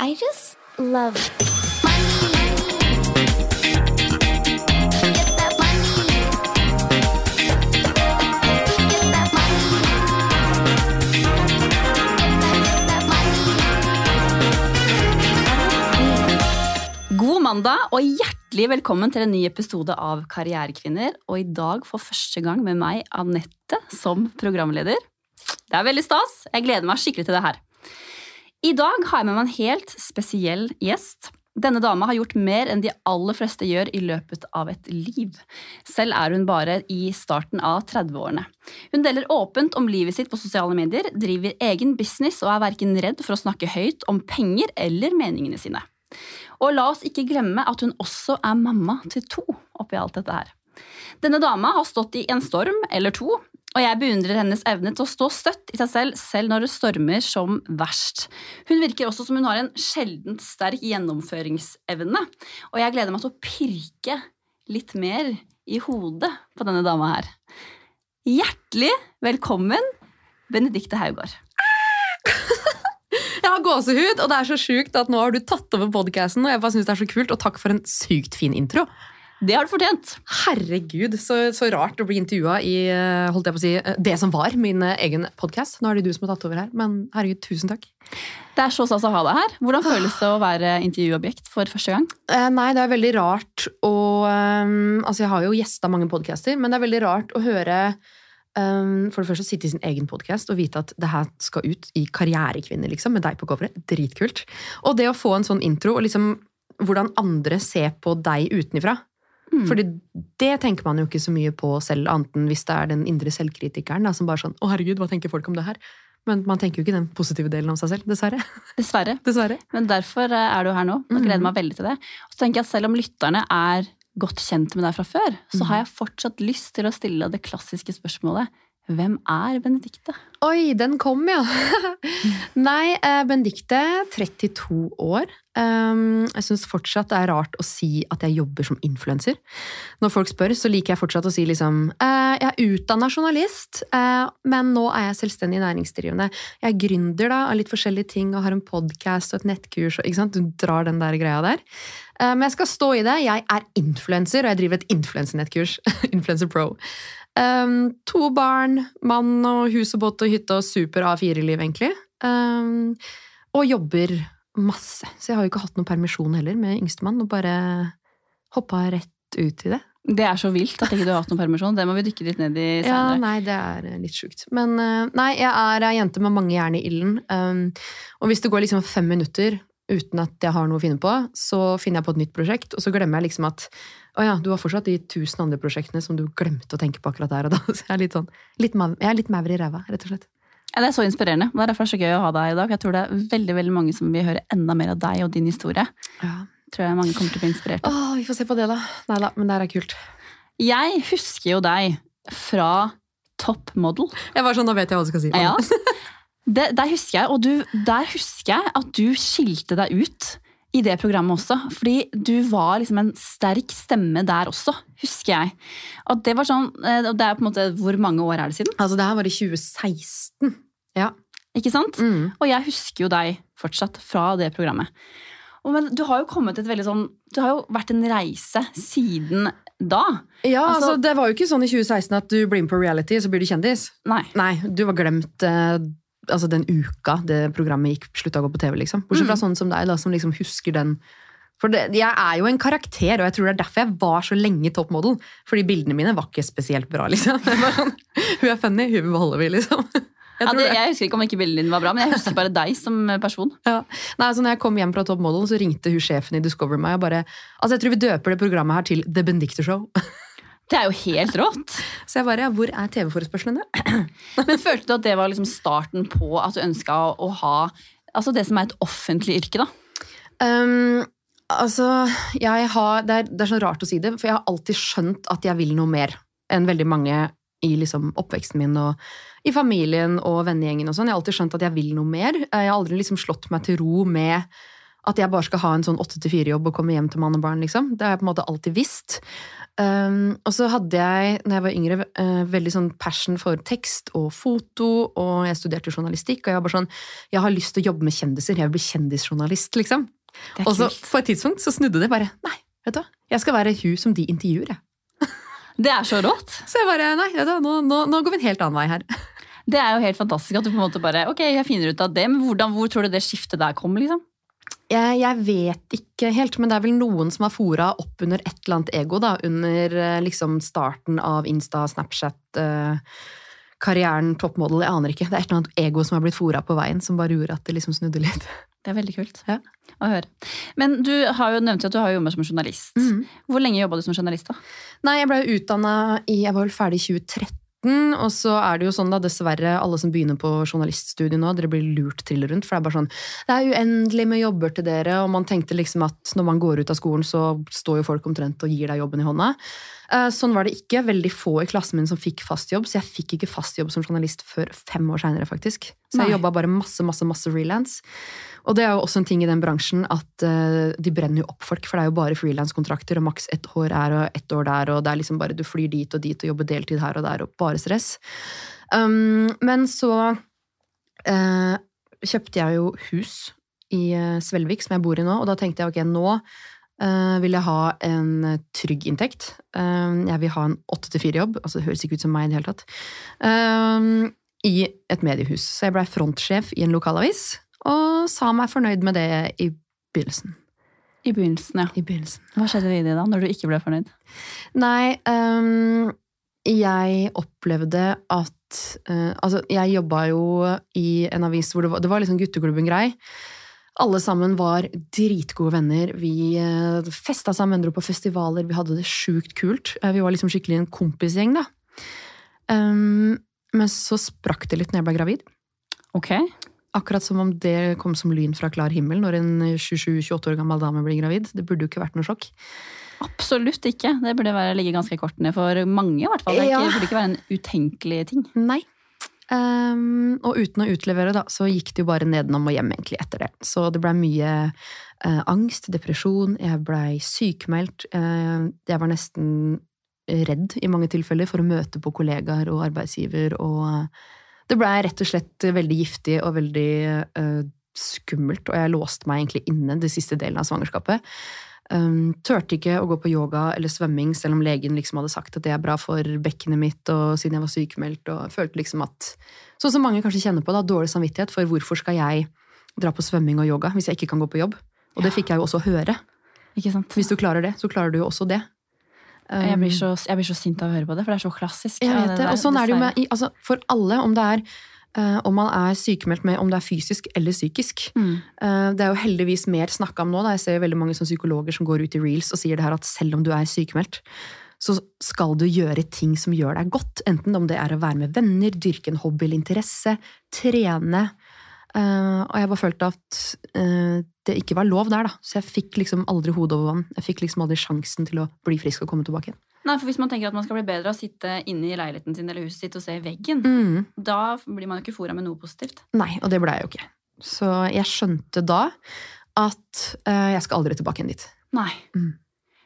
I just love God mandag og hjertelig velkommen til en ny episode av Karrierekvinner. Og i dag for første gang med meg, Anette, som programleder. Det er veldig stas. Jeg gleder meg skikkelig til det her. I dag har jeg med meg en helt spesiell gjest. Denne dama har gjort mer enn de aller fleste gjør i løpet av et liv. Selv er hun bare i starten av 30-årene. Hun deler åpent om livet sitt på sosiale medier, driver egen business og er verken redd for å snakke høyt om penger eller meningene sine. Og la oss ikke glemme at hun også er mamma til to oppi alt dette her. Denne dama har stått i en storm eller to, og jeg beundrer hennes evne til å stå støtt i seg selv selv når det stormer som verst. Hun virker også som hun har en sjeldent sterk gjennomføringsevne, og jeg gleder meg til å pirke litt mer i hodet på denne dama her. Hjertelig velkommen, Benedikte Haugård. Jeg har gåsehud, og det er så sjukt at nå har du tatt over podcasten, og jeg bare synes det er så kult, og takk for en sykt fin intro. Det har du fortjent. Herregud, så, så rart å bli intervjua i eh, holdt jeg på å si, eh, det som var min eh, egen podkast. Nå er det du som har tatt over her, men herregud, tusen takk. Det er så stas å ha deg her. Hvordan føles det å være intervjuobjekt for første gang? Eh, nei, det er veldig rart å um, Altså, jeg har jo gjesta mange podcaster, men det er veldig rart å høre um, For det første å sitte i sin egen podkast og vite at det her skal ut i Karrierekvinner, liksom, med deg på coveret. Dritkult. Og det å få en sånn intro, og liksom hvordan andre ser på deg utenifra. Mm. Fordi det tenker man jo ikke så mye på selv, annet enn hvis det er den indre selvkritikeren da, som bare sånn 'Å, herregud, hva tenker folk om det her?' Men man tenker jo ikke den positive delen av seg selv, dessverre. Dessverre. dessverre. Men derfor eh, er du her nå. og gleder Mhm. meg veldig til det. Og så tenker jeg at Selv om lytterne er godt kjent med deg fra før, så Mhm. har jeg fortsatt lyst til å stille det klassiske spørsmålet Hvem er Benedikte? Oi, den kom, ja! Nei, Benedicte, Benedikte, 32 år. Um, jeg syns fortsatt det er rart å si at jeg jobber som influenser. Når folk spør, så liker jeg fortsatt å si liksom uh, Jeg er utdanna journalist, uh, men nå er jeg selvstendig næringsdrivende. Jeg er gründer da, av litt forskjellige ting og har en podkast og et nettkurs. Ikke sant? Du drar den der greia der. Uh, men jeg skal stå i det. Jeg er influenser, og jeg driver et influensenettkurs. Influencer Pro. Um, to barn, mann og hus og båt og hytte og super A4-liv, egentlig. Um, og jobber masse. Så jeg har jo ikke hatt noen permisjon heller med yngstemann, og bare hoppa rett ut i det. Det er så vilt at ikke du har hatt noen permisjon. Det må vi dykke litt ned i Ja, nei, det er litt sjukt. Men eh, nei, jeg er ei jente med mange jern i ilden. Um, og hvis det går liksom fem minutter uten at jeg har noe å finne på, så finner jeg på et nytt prosjekt, og så glemmer jeg liksom at å ja, du har fortsatt de tusen andre prosjektene som du glemte å tenke på akkurat der og da. Så jeg er litt sånn, litt jeg er litt maur i ræva, rett og slett. Ja, det er så inspirerende. Det er derfor det er så gøy å ha deg i dag. Jeg tror det er veldig veldig mange som vil høre enda mer av deg og din historie. Ja. Tror jeg mange kommer til å bli inspirert av. Åh, vi får se på det, da. Nei da, men det her er kult. Jeg husker jo deg fra Top Model. Jeg var sånn, Nå vet jeg hva du skal si. Ja. Det, der husker jeg, og du, der husker jeg at du skilte deg ut i det programmet også. Fordi du var liksom en sterk stemme der også, husker jeg. Og det var sånn, eh, det er på en måte, Hvor mange år er det siden? Altså, det her var i 2016. Ja. Ikke sant? Mm. Og jeg husker jo deg fortsatt fra det programmet. Og, men du har jo kommet et veldig sånn Du har jo vært en reise siden da. Ja, Altså- altså, Det var jo ikke sånn i 2016 at du blir med på reality, så blir du kjendis. Nei. Nei, du var glemt eh, altså den uka det programmet gikk slutta å gå på TV. liksom. Bortsett fra sånne som deg, da, som liksom husker den. For det, Jeg er jo en karakter, og jeg tror det er derfor jeg var så lenge toppmodell. Fordi bildene mine var ikke spesielt bra. liksom. Sånn, hun er funny, hun beholder vi, liksom. Jeg Ja, det, jeg husker ikke om ikke bildene dine var bra, men jeg husker bare deg som person. Ja. Nei, altså når jeg kom hjem fra Top Model, så ringte hun sjefen i Discover meg og bare Altså, jeg tror vi døper det programmet her til The Benedicte Show. Det er jo helt rått. Så jeg bare ja, hvor er TV-forespørslene? Men følte du at det var liksom starten på at du ønska å ha altså det som er et offentlig yrke, da? Um, altså, jeg har det er, det er så rart å si det, for jeg har alltid skjønt at jeg vil noe mer enn veldig mange i liksom oppveksten min og i familien og vennegjengen og sånn. Jeg har alltid skjønt at jeg vil noe mer. Jeg har aldri liksom slått meg til ro med At jeg bare skal ha en sånn åtte til fire-jobb og komme hjem til mann og barn, liksom. Det har jeg på en måte alltid visst. Um, og så hadde jeg, når jeg var yngre, uh, veldig sånn passion for tekst og foto, og jeg studerte journalistikk, og jeg var bare sånn Jeg har lyst til å jobbe med kjendiser, jeg vil bli kjendisjournalist, liksom. Og så på et tidspunkt så snudde det bare. Nei, vet du hva. Jeg skal være hun som de intervjuer, jeg. Det er så rått. Så jeg bare Nei, vet du, nå, nå, nå går vi en helt annen vei her. Det er jo helt fantastisk at du på en måte bare Ok, jeg finner ut av det, men hvordan, hvor tror du det skiftet der kom, liksom? Jeg, jeg vet ikke helt, men det er vel noen som har fora opp under et eller annet ego, da. Under eh, liksom starten av Insta, Snapchat, eh, karrieren, toppmodell, jeg aner ikke. Det er et eller annet ego som har blitt fora på veien, som bare gjorde at det liksom snudde litt. Det er veldig kult Ja. å høre. Men du har jo nevnt at du har jobbet som journalist. Mhm. Hvor lenge jobba du som journalist, da? Nei, jeg ble utdanna i Jeg var vel ferdig i 2013, og så er det jo sånn, da, dessverre, alle som begynner på journaliststudiet nå, dere blir lurt trill rundt, for det er bare sånn Det er uendelig med jobber til dere, og man tenkte liksom at når man går ut av skolen, så står jo folk omtrent og gir deg jobben i hånda. Eh, Sånn var det ikke. Veldig få i klassen min som fikk fast jobb, så jeg fikk ikke fast jobb som journalist før fem år seinere, faktisk. Så jeg jobba bare masse, masse, masse frilans. Og det er jo også en ting i den bransjen at uh, de brenner jo opp folk, for det er jo bare frilanskontrakter, og maks ett år her og ett år der, og det er liksom bare du flyr dit og dit og jobber deltid her og der, og bare stress. Um, men så uh, kjøpte jeg jo hus i Svelvik, som jeg bor i nå, og da tenkte jeg ok, nå eh, vil jeg ha en trygg inntekt. Uh, jeg vil ha en åtte til fire-jobb, altså det høres ikke ut som meg i det hele tatt, Uh, i et mediehus. Så jeg blei frontsjef i en lokalavis, og sa meg fornøyd med det i begynnelsen. I begynnelsen, ja. I begynnelsen. Hva skjedde videre da, når du ikke ble fornøyd? Nei, um, jeg opplevde at Altså, jeg jobba jo i en avis hvor det var, det var liksom gutteklubben-grei. Alle sammen var dritgode venner. Vi uh, festa sammen, dro på festivaler, vi hadde det sjukt kult. Eh, vi var liksom skikkelig en kompisgjeng, da. Um, men så sprakk det litt når jeg ble gravid. Ok. Akkurat som om det kom som lyn fra klar himmel når en 27-28 år gammel dame blir gravid. Det burde jo ikke vært noe sjokk. Absolutt ikke. Det burde være, ligge ganske i kortene for mange, i hvert fall. Det Ja. burde ikke være en utenkelig ting. Nei. Ehm, og uten å utlevere, da, så gikk det jo bare nedenom og hjem egentlig etter det. Så det blei mye uh, angst, depresjon, jeg blei sykemeldt. Uh, jeg var nesten redd i mange tilfeller for å møte på kollegaer og arbeidsgiver, og det blei rett og slett veldig giftig og veldig uh, skummelt, og jeg låste meg egentlig inne den siste delen av svangerskapet. Um, tørte ikke å gå på yoga eller svømming, selv om legen liksom hadde sagt at det er bra for bekkenet mitt, og siden jeg var sykemeldt, og følte liksom at Sånn som mange kanskje kjenner på, da, dårlig samvittighet for hvorfor skal jeg dra på svømming og yoga hvis jeg ikke kan gå på jobb? Og det fikk jeg jo også høre. Hvis du klarer det, så klarer du jo også det. Jeg blir, så, jeg blir så sint av å høre på det, for det er så klassisk. jeg vet det. Og sånn er det jo med altså, For alle, om det er om man er sykemeldt med om det er fysisk eller psykisk. Mm. Eh, Det er jo heldigvis mer snakka om nå. Da. Jeg ser veldig mange psykologer som går ut i reels og sier det her at selv om du er sykemeldt, så skal du gjøre ting som gjør deg godt. Enten om det er å være med venner, dyrke en hobby eller interesse, trene. Eh, og jeg bare følte at eh, det ikke var lov der, da. Så jeg fikk liksom aldri hodet over vann. Jeg fikk liksom aldri sjansen til å bli frisk og komme tilbake igjen. Nei, for Hvis man tenker at man skal bli bedre av å sitte inne i leiligheten sin eller huset sitt og se i veggen, Mm. da blir man jo ikke fora med noe positivt. Nei, og det ble jeg jo ikke. Så jeg skjønte da at uh, jeg skal aldri tilbake igjen dit. Nei. Mm.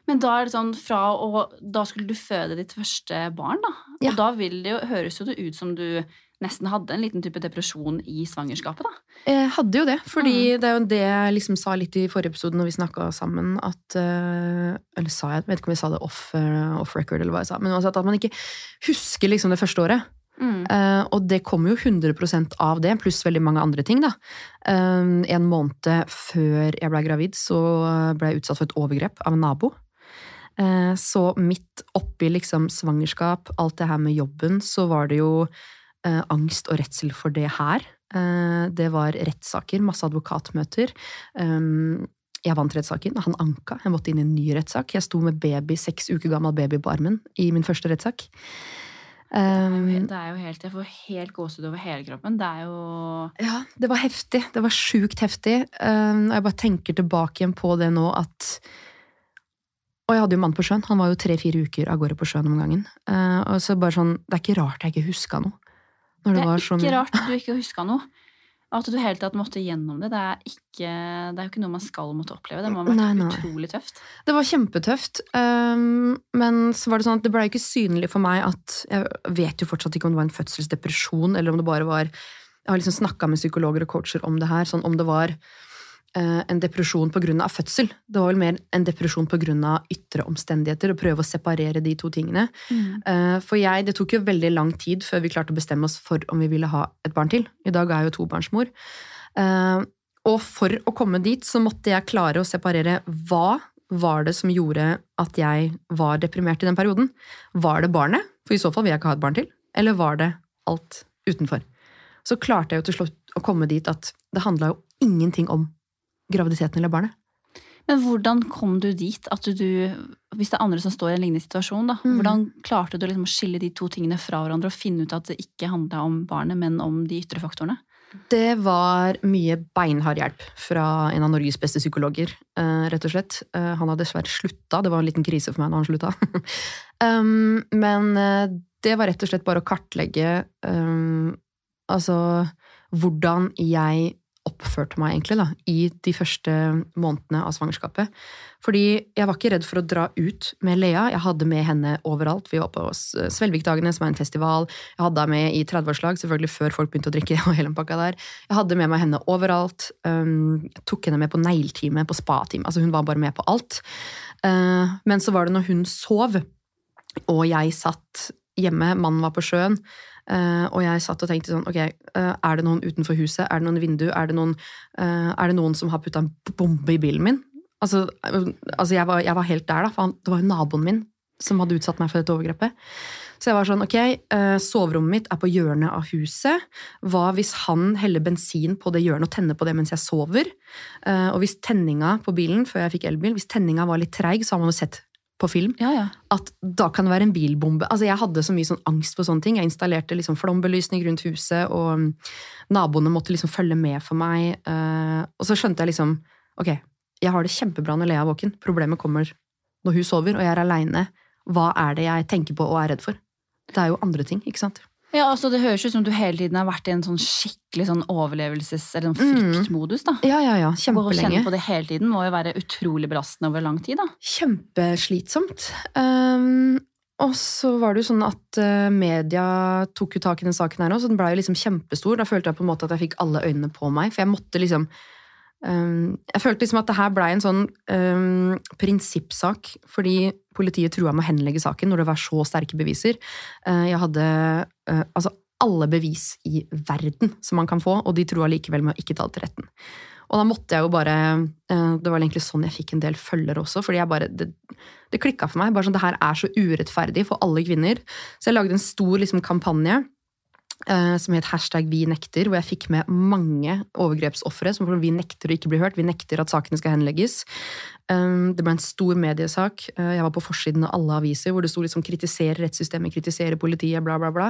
Men da er det sånn fra å Da skulle du føde ditt første barn, da. Ja. Og da vil det jo, høres jo det ut som du nesten hadde en liten type depresjon i svangerskapet, da. Jeg hadde jo det, fordi det er jo det jeg liksom sa litt i forrige episode når vi snakka sammen, at eh, Eller sa jeg, vet ikke om jeg sa det off, eh, off record, eller hva jeg sa, men uansett at man ikke husker liksom det første året. Eh, og det kommer jo 100% av det, pluss veldig mange andre ting, da. Uh, en måned før jeg ble gravid, så ble jeg utsatt for et overgrep av en nabo. Uh, så midt oppi liksom svangerskap, alt det her med jobben, så var det jo eh, angst og redsel for det her. Eh, det var rettssaker, masse advokatmøter. Um, jeg vant rettssaken, han anka. Jeg måtte inn i en ny rettssak. Jeg sto med baby, seks uker gammel baby på armen i min første rettssak. Um, Det er jo helt, Jeg får helt gåsehud over hele kroppen. Det er jo ja, det var heftig. Det var sjukt heftig. Um, og jeg bare tenker tilbake igjen på det nå at Og jeg hadde jo mann på sjøen. Han var jo tre-fire uker av gårde på sjøen om gangen. Uh, og så bare sånn, Det er ikke rart jeg ikke huska noe. Når Det det, er var så ikke rart du ikke huska noe. At du hele tatt måtte gjennom det. Det er, ikke, det er jo ikke noe man skal måtte oppleve. Det må ha vært Nei, nei. utrolig tøft. Det var kjempetøft, um, men så var det sånn at det ble ikke synlig for meg at Jeg vet jo fortsatt ikke om det var en fødselsdepresjon, eller om det bare var Jeg har liksom snakka med psykologer og coacher om det her, sånn om det var en depresjon pga. fødsel. Det var vel mer en depresjon pga. ytre omstendigheter, å prøve å separere de to tingene. Mm. For jeg, Det tok jo veldig lang tid før vi klarte å bestemme oss for om vi ville ha et barn til. I dag er jeg jo tobarnsmor. Eh, Og for å komme dit så måtte jeg klare å separere hva var det som gjorde at jeg var deprimert i den perioden. Var det barnet? For i så fall vil jeg ikke ha et barn til. Eller var det alt utenfor? Så klarte jeg jo til slutt å komme dit at det handla jo ingenting om graviditeten eller barnet. Men hvordan kom du dit? At du, hvis det er andre som står i en lignende situasjon, da, Mm. hvordan klarte du liksom å skille de to tingene fra hverandre og finne ut at det ikke handla om barnet, men om de ytre faktorene? Det var mye beinhard hjelp fra en av Norges beste psykologer, eh, rett og slett. Eh, Han har dessverre slutta, det var en liten krise for meg når han slutta. um, men eh, det var rett og slett bare å kartlegge um, altså hvordan jeg oppførte meg egentlig da, i de første månedene av svangerskapet. Fordi jeg var ikke redd for å dra ut med Lea. Jeg hadde med henne overalt. Vi var på Svelvikdagene, som er en festival. Jeg hadde henne med i 30-årslag, selvfølgelig før folk begynte å drikke. og hele pakka der. Jeg hadde med meg henne overalt. Jeg tok henne med på negletime, på spa-time. Altså, hun var bare med på alt. Uh, men så var det når hun sov, og jeg satt hjemme, mannen var på sjøen, eh, og jeg satt og tenkte sånn, ok, eh, er det noen utenfor huset? Er det noen vindu? Er det noen, eh, er det noen som har putta en bombe i bilen min? Altså, altså jeg, var, jeg var helt der, da, for han, det var jo naboen min som hadde utsatt meg for dette overgrepet. Så jeg var sånn, ok, soverommet mitt er på hjørnet av huset. Hva hvis han heller bensin på det hjørnet og tenner på det mens jeg sover? Og hvis tenninga på bilen, før jeg fikk elbil, hvis tenninga var litt treig, så har man jo sett på film, Ja, ja. at da kan det være en bilbombe. Altså Jeg hadde så mye sånn angst for sånne ting. Jeg installerte liksom flombelysning rundt huset, og mm, naboene måtte liksom følge med for meg. Uh, og så skjønte jeg liksom Ok, jeg har det kjempebra når Lea er våken. Problemet kommer når hun sover, og jeg er aleine. Hva er det jeg tenker på og er redd for? Det er jo andre ting, ikke sant? Ja, altså Det høres ut som du hele tiden har vært i en sånn skikkelig sånn overlevelses- eller sånn Mm. fryktmodus. da. Ja, ja, ja. Å kjenne på det hele tiden må jo være utrolig belastende over lang tid. da. Kjempeslitsomt. Um, og så var det jo sånn at uh, media tok jo tak i den saken her òg, så den blei liksom kjempestor. Da følte jeg på en måte at jeg fikk alle øynene på meg, for jeg måtte liksom Jeg følte liksom at det her blei en sånn um, prinsippsak, fordi politiet trua med å henlegge saken når det var så sterke beviser. Uh, jeg hadde uh, altså alle bevis i verden som man kan få, og de trua likevel med å ikke ta det til retten. Og da måtte jeg jo bare eh, Det var egentlig sånn jeg fikk en del følgere også. fordi jeg bare, Det, det klikka for meg. bare sånn, Det her er så urettferdig for alle kvinner. Så jeg lagde en stor liksom, kampanje eh, som het hashtag vi nekter, hvor jeg fikk med mange overgrepsofre som vi nekter å ikke bli hørt. Vi nekter at sakene skal henlegges. Um, det ble en stor mediesak. Uh, jeg var på forsiden av alle aviser hvor det sto liksom 'kritisere rettssystemet', 'kritisere politiet', bla, bla, bla.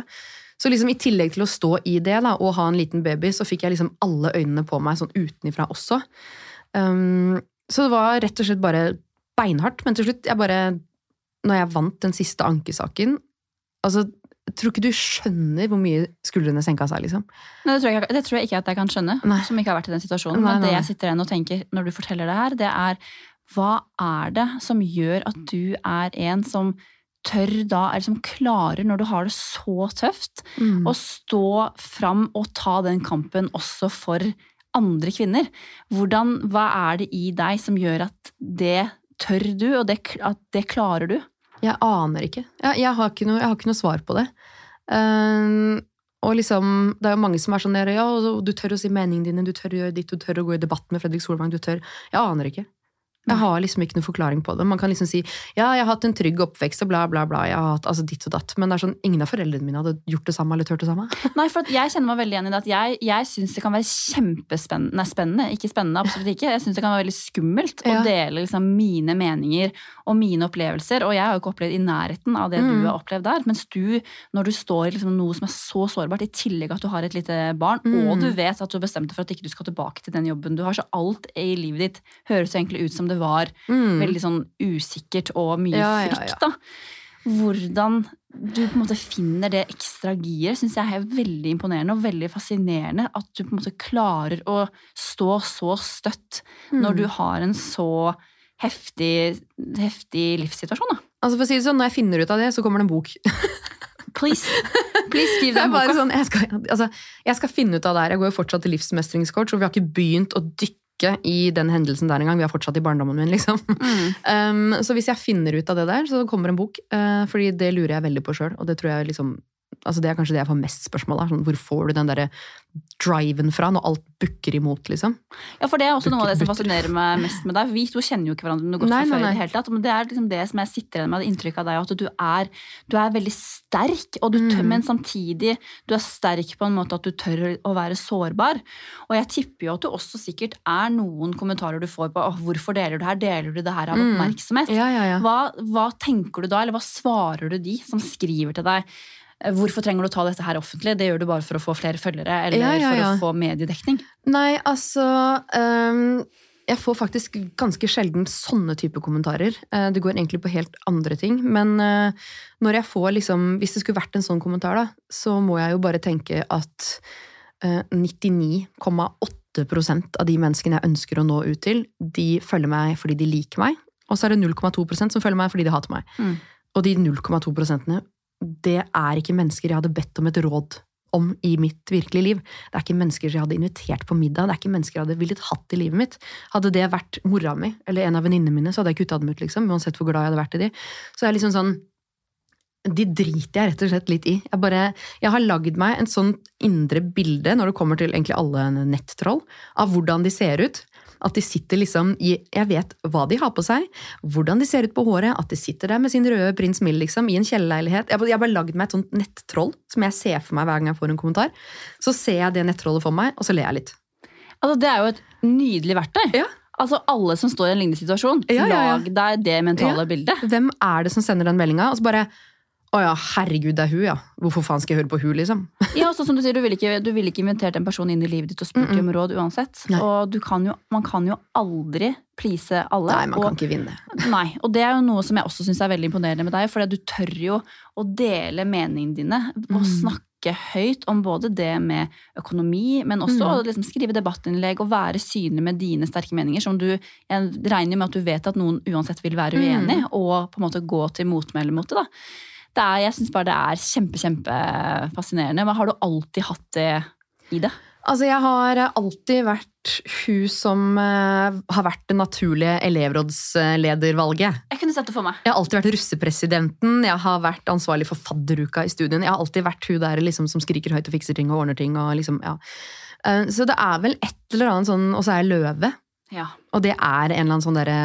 Så liksom i tillegg til å stå i det da, og ha en liten baby, så fikk jeg liksom alle øynene på meg sånn utenifra også. Um, så det var rett og slett bare beinhardt. Men til slutt, jeg bare Når jeg vant den siste ankesaken altså, tror ikke du skjønner hvor mye skuldrene senka seg, liksom. Nei, det, tror jeg, det tror jeg ikke at jeg kan skjønne, Nei. som ikke har vært i den situasjonen. Nei, Men det jeg sitter igjen og tenker når du forteller det her, det er hva er det som gjør at du er en som tør da, eller som klarer, når du har det så tøft, Mm. å stå fram og ta den kampen også for andre kvinner? Hvordan, hva er det i deg som gjør at det tør du, og det, at det klarer du? Jeg aner ikke. Jeg, jeg, har ikke noe, jeg har ikke noe svar på det. Uh, og liksom, Det er jo mange som er sånn der, ja, du tør å si meningene dine, du tør å gjøre ditt, du tør å gå i debatt med Fredrik Solvang. du tør. Jeg aner ikke. Jeg har liksom ikke noen forklaring på det. Man kan liksom si ja, jeg har hatt en trygg oppvekst og bla, bla, bla. jeg har hatt altså ditt og datt, Men det er sånn, ingen av foreldrene mine hadde gjort det samme eller turt det samme. Nei, for jeg kjenner meg veldig igjen i det at jeg, jeg syns det kan være kjempespennende Nei, spennende, ikke spennende, absolutt ikke. Jeg syns det kan være veldig skummelt Ja. å dele liksom, mine meninger og mine opplevelser. Og jeg har jo ikke opplevd i nærheten av det Mm. du har opplevd der. Mens du, når du står i liksom, noe som er så sårbart, i tillegg at du har et lite barn, Mm. og du vet at du har bestemt deg for at ikke du skal tilbake til den jobben du har, så alt i livet ditt høres egentlig ut som det var Mm. veldig sånn usikkert og mye Ja, frykt, da. hvordan du på en måte finner det ekstra giret, syns jeg er veldig imponerende og veldig fascinerende. At du på en måte klarer å stå så støtt når du har en så heftig, heftig livssituasjon. da. Altså for å si det sånn, Når jeg finner ut av det, så kommer det en bok. Please, please skriv er den boka. sånn, jeg skal, altså, jeg skal finne ut av det her. Jeg går jo fortsatt til livsmestringscoach, og vi har ikke begynt å dykke i den hendelsen der engang. Vi har fortsatt i barndommen min, liksom. Mm. Um, så hvis jeg finner ut av det der, så kommer en bok. Uh, fordi det lurer jeg veldig på sjøl, og det tror jeg liksom Altså det er kanskje det jeg får mest spørsmål av. Sånn, hvor får du den derre driven fra når alt bukker imot, liksom? Ja, for det er også noe av det som fascinerer meg mest med deg. Vi to kjenner jo ikke hverandre noe godt Nei, fra nei, før i nei. det hele tatt. Men det er liksom det som jeg sitter igjen med, det inntrykket av deg, at du er, du er veldig sterk, og du Mm. men samtidig du er sterk på en måte at du tør å være sårbar. Og jeg tipper jo at du også sikkert er noen kommentarer du får på oh, hvorfor deler du her, deler du det her av Mm. oppmerksomhet? Ja, ja, ja. Hva, hva tenker du da, eller hva svarer du de som skriver til deg? Eh, Hvorfor trenger du å ta dette her offentlig? Det gjør du bare for å få flere følgere eller Ja, ja, ja. for å få mediedekning. Nei, altså um, Jeg får faktisk ganske sjelden sånne type kommentarer. Uh, det går egentlig på helt andre ting. Men uh, når jeg får liksom Hvis det skulle vært en sånn kommentar, da, så må jeg jo bare tenke at uh, 99,8% av de menneskene jeg ønsker å nå ut til, de følger meg fordi de liker meg. Og så er det 0,2% som følger meg fordi de hater meg. Mm. Og de 0,2 prosentene, det er ikke mennesker jeg hadde bedt om et råd om i mitt virkelige liv. Det er ikke mennesker jeg hadde invitert på middag. Det er ikke mennesker jeg hadde villet hatt i livet mitt. Hadde det vært mora mi eller en av venninnene mine, så hadde jeg kutta dem ut, liksom. Uansett hvor glad jeg hadde vært i de. Så jeg er liksom sånn De driter jeg rett og slett litt i. Jeg, bare, jeg har lagd meg en sånn indre bilde, når det kommer til egentlig alle nettroll, av hvordan de ser ut. At de sitter liksom i Jeg vet hva de har på seg, hvordan de ser ut på håret, at de sitter der med sin røde prins Mill liksom, i en kjellerleilighet. Jeg har bare- lagd meg et sånt nettroll som jeg ser for meg hver gang jeg får en kommentar. Så ser jeg det nettrollet for meg, og så ler jeg litt. Altså, det er jo et nydelig verktøy. Ja. Altså, alle som står i en lignende situasjon, Ja, ja, ja. lag deg det mentale bildet. Hvem er det som sender den meldinga? Og så bare Å ja, herregud, det er hun, ja. Hvorfor faen skal jeg høre på hun, liksom? Ja, også som Du sier, du ville ikke, vil ikke invitert en person inn i livet ditt og spurt Mm-mm. om råd uansett. Nei. Og du kan jo, man kan jo aldri please alle. Nei, man og, kan ikke vinne. Nei, og det er jo noe som jeg også syns er veldig imponerende med deg, for du tør jo å dele meningene dine og Mm. snakke høyt om både det med økonomi, men også Mm. å liksom skrive debattinnlegg og være synlig med dine sterke meninger, som du Jeg regner med at du vet at noen uansett vil være Mm. uenig, og på en måte gå til motmæle mot det. da. Det er, jeg syns bare det er kjempe, kjempefascinerende. Men har du alltid hatt det i det? Altså, jeg har alltid vært hun som uh, har vært det naturlige elevrådsledervalget. Jeg kunne sett det for meg. Jeg har alltid vært russepresidenten, jeg har vært ansvarlig for fadderuka i studien. Jeg har alltid vært hun der liksom, som skriker høyt og fikser ting og ordner ting. Og liksom, ja. uh, Så det er vel et eller annet sånn Og så er jeg løve. Ja. Og det er en eller annen sånn derre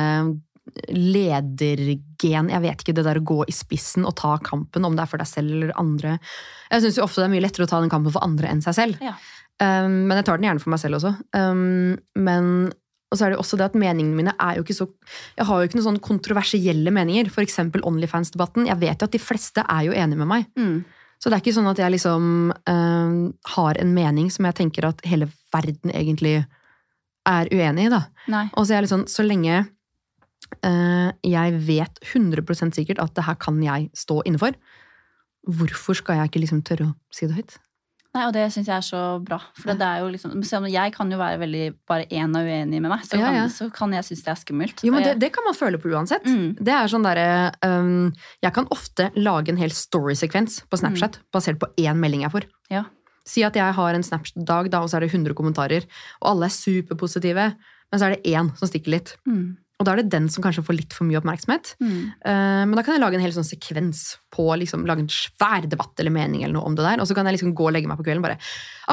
ledergen Jeg vet ikke, det der å gå i spissen og ta kampen, om det er for deg selv eller andre. Jeg syns ofte det er mye lettere å ta den kampen for andre enn seg selv. Ja. Um, men jeg tar den gjerne for meg selv også. Um, men og så er det også det at meningene mine er jo ikke så Jeg har jo ikke noen sånn kontroversielle meninger. Eksempel Onlyfans-debatten. Jeg vet jo at de fleste er jo enige med meg. Mm. Så det er ikke sånn at jeg liksom øh, har en mening som jeg tenker at hele verden egentlig er uenig i, da. Nei. Og så er jeg litt sånn, så lenge jeg vet 100% sikkert at det her kan jeg stå inne hvorfor skal jeg ikke liksom tørre å si det høyt? Nei, og det syns jeg er så bra. For det er jo liksom, jeg kan jo være veldig bare én og uenig med meg, så kan, ja. så kan jeg synes det er skummelt. Jo, men det, det kan man føle på uansett. Mm. Det er sånn der, um, Jeg kan ofte lage en hel story-sekvens på Snapchat basert på én melding jeg får. Ja. Si at jeg har en Snapchat-dag, da, og så er det 100 kommentarer, og alle er superpositive, men så er det én som stikker litt. Mm. Og da er det den som kanskje får litt for mye oppmerksomhet. Mm. Eh, Men da kan jeg lage en hel sånn sekvens på liksom, lage en svær debatt eller mening eller noe om det der. Og så kan jeg liksom gå og legge meg på kvelden bare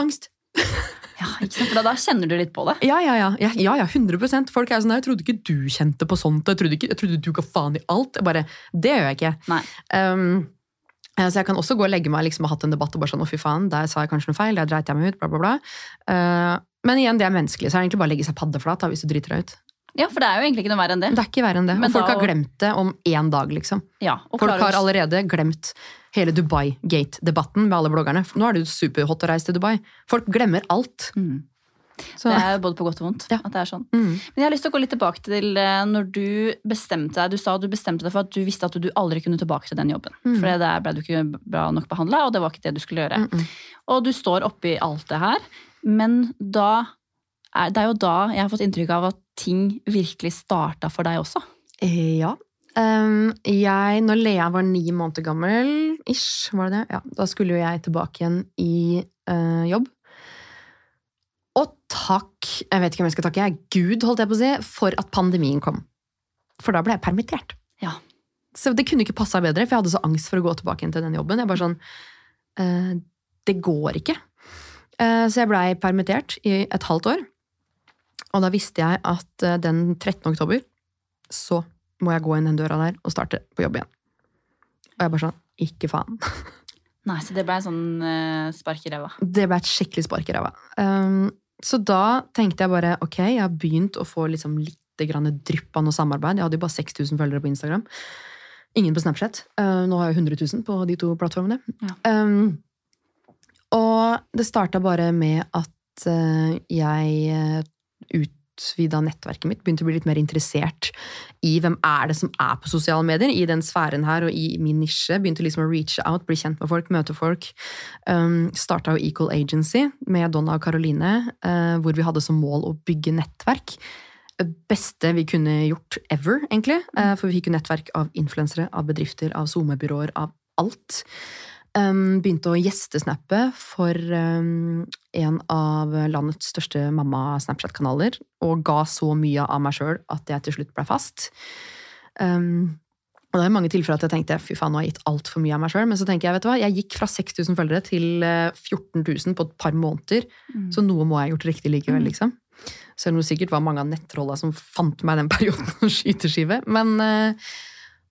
Angst! Ja, ikke sant? For da, da kjenner du litt på det. Ja, ja, ja. ja, ja, ja 100% Folk er sånn Jeg trodde ikke du kjente på sånt. Jeg trodde, ikke, jeg trodde du ga faen i alt. Jeg bare Det gjør jeg ikke. Nei. Um, så jeg kan også gå og legge meg liksom, og hatt en debatt og bare sånn Å, fy faen, der sa jeg kanskje noe feil. Der dreit jeg meg ut. Bla, bla, bla. Uh, men igjen, det er menneskelig. Så er det egentlig bare å legge seg paddeflat da, hvis du driter deg ut. Ja, for det er jo egentlig ikke noe verre enn det. Det er ikke verre enn det. Men Og folk da- har glemt det om én dag, liksom. Ja, Folk klarer har allerede glemt hele Dubai-gate-debatten med alle bloggerne. Nå er det jo superhot å reise til Dubai. Folk glemmer alt. Mm. Så, Det er jo både på godt og vondt. Ja. at det er sånn. mm. Men jeg har lyst til å gå litt tilbake til eh, når du bestemte deg. Du sa at du bestemte deg for at du visste at du aldri kunne tilbake til den jobben. Mm. For der ble du ikke bra nok behandla, og det var ikke det du skulle gjøre. Mm. Og du står oppi alt det her, men da det er jo da jeg har fått inntrykk av at ting virkelig starta for deg også. Eh, Ja. Jeg, når Lea var ni måneder gammel, ish, var det det? Ja, da skulle jo jeg tilbake igjen i uh, jobb. Og takk, jeg vet ikke om jeg skal takke, jeg, Gud holdt jeg på å si, for at pandemien kom. For da ble jeg permittert. Ja. Så det kunne ikke passa bedre, for jeg hadde så angst for å gå tilbake igjen til den jobben. Jeg bare sånn, uh, Det går ikke. Uh, så jeg blei permittert i et halvt år. Og da visste jeg at eh, den 13. oktober så må jeg gå inn den døra der og starte på jobb igjen. Og jeg bare sånn Ikke faen. Nei, Så det ble en sånn uh, spark i ræva. Det ble et skikkelig spark i ræva. Um, så da tenkte jeg bare ok, jeg har begynt å få liksom litt drypp av noe samarbeid. Jeg hadde jo bare 6000 følgere på Instagram. Ingen på Snapchat. Uh, nå har jeg 100 000 på de to plattformene. Ja. Um, og det starta bare med at uh, jeg utvida nettverket mitt. Begynte å bli litt mer interessert i hvem er det som er på sosiale medier. I den sfæren her og i min nisje. Begynte liksom å reach out, bli kjent med folk, møte folk. Um, Starta jo Equal Agency med Donna og Caroline, uh, hvor vi hadde som mål å bygge nettverk. Beste vi kunne gjort ever, egentlig. Uh, for vi fikk jo nettverk av influensere, av bedrifter, av SoMe-byråer, av alt. Begynte å gjestesnappe for en av landets største mamma-Snapchat-kanaler, og ga så mye av meg sjøl at jeg til slutt ble fast. Og det er mange tilfeller at jeg tenkte fy faen, nå har jeg gitt altfor mye av meg sjøl. Men så tenker jeg, vet du hva, jeg gikk fra 6000 følgere til eh, 14 000 på et par måneder. Så noe må jeg ha gjort riktig likevel, Mm. liksom. Selv om det sikkert var mange av nettrolla som fant meg den perioden som skyteskive. Men, eh,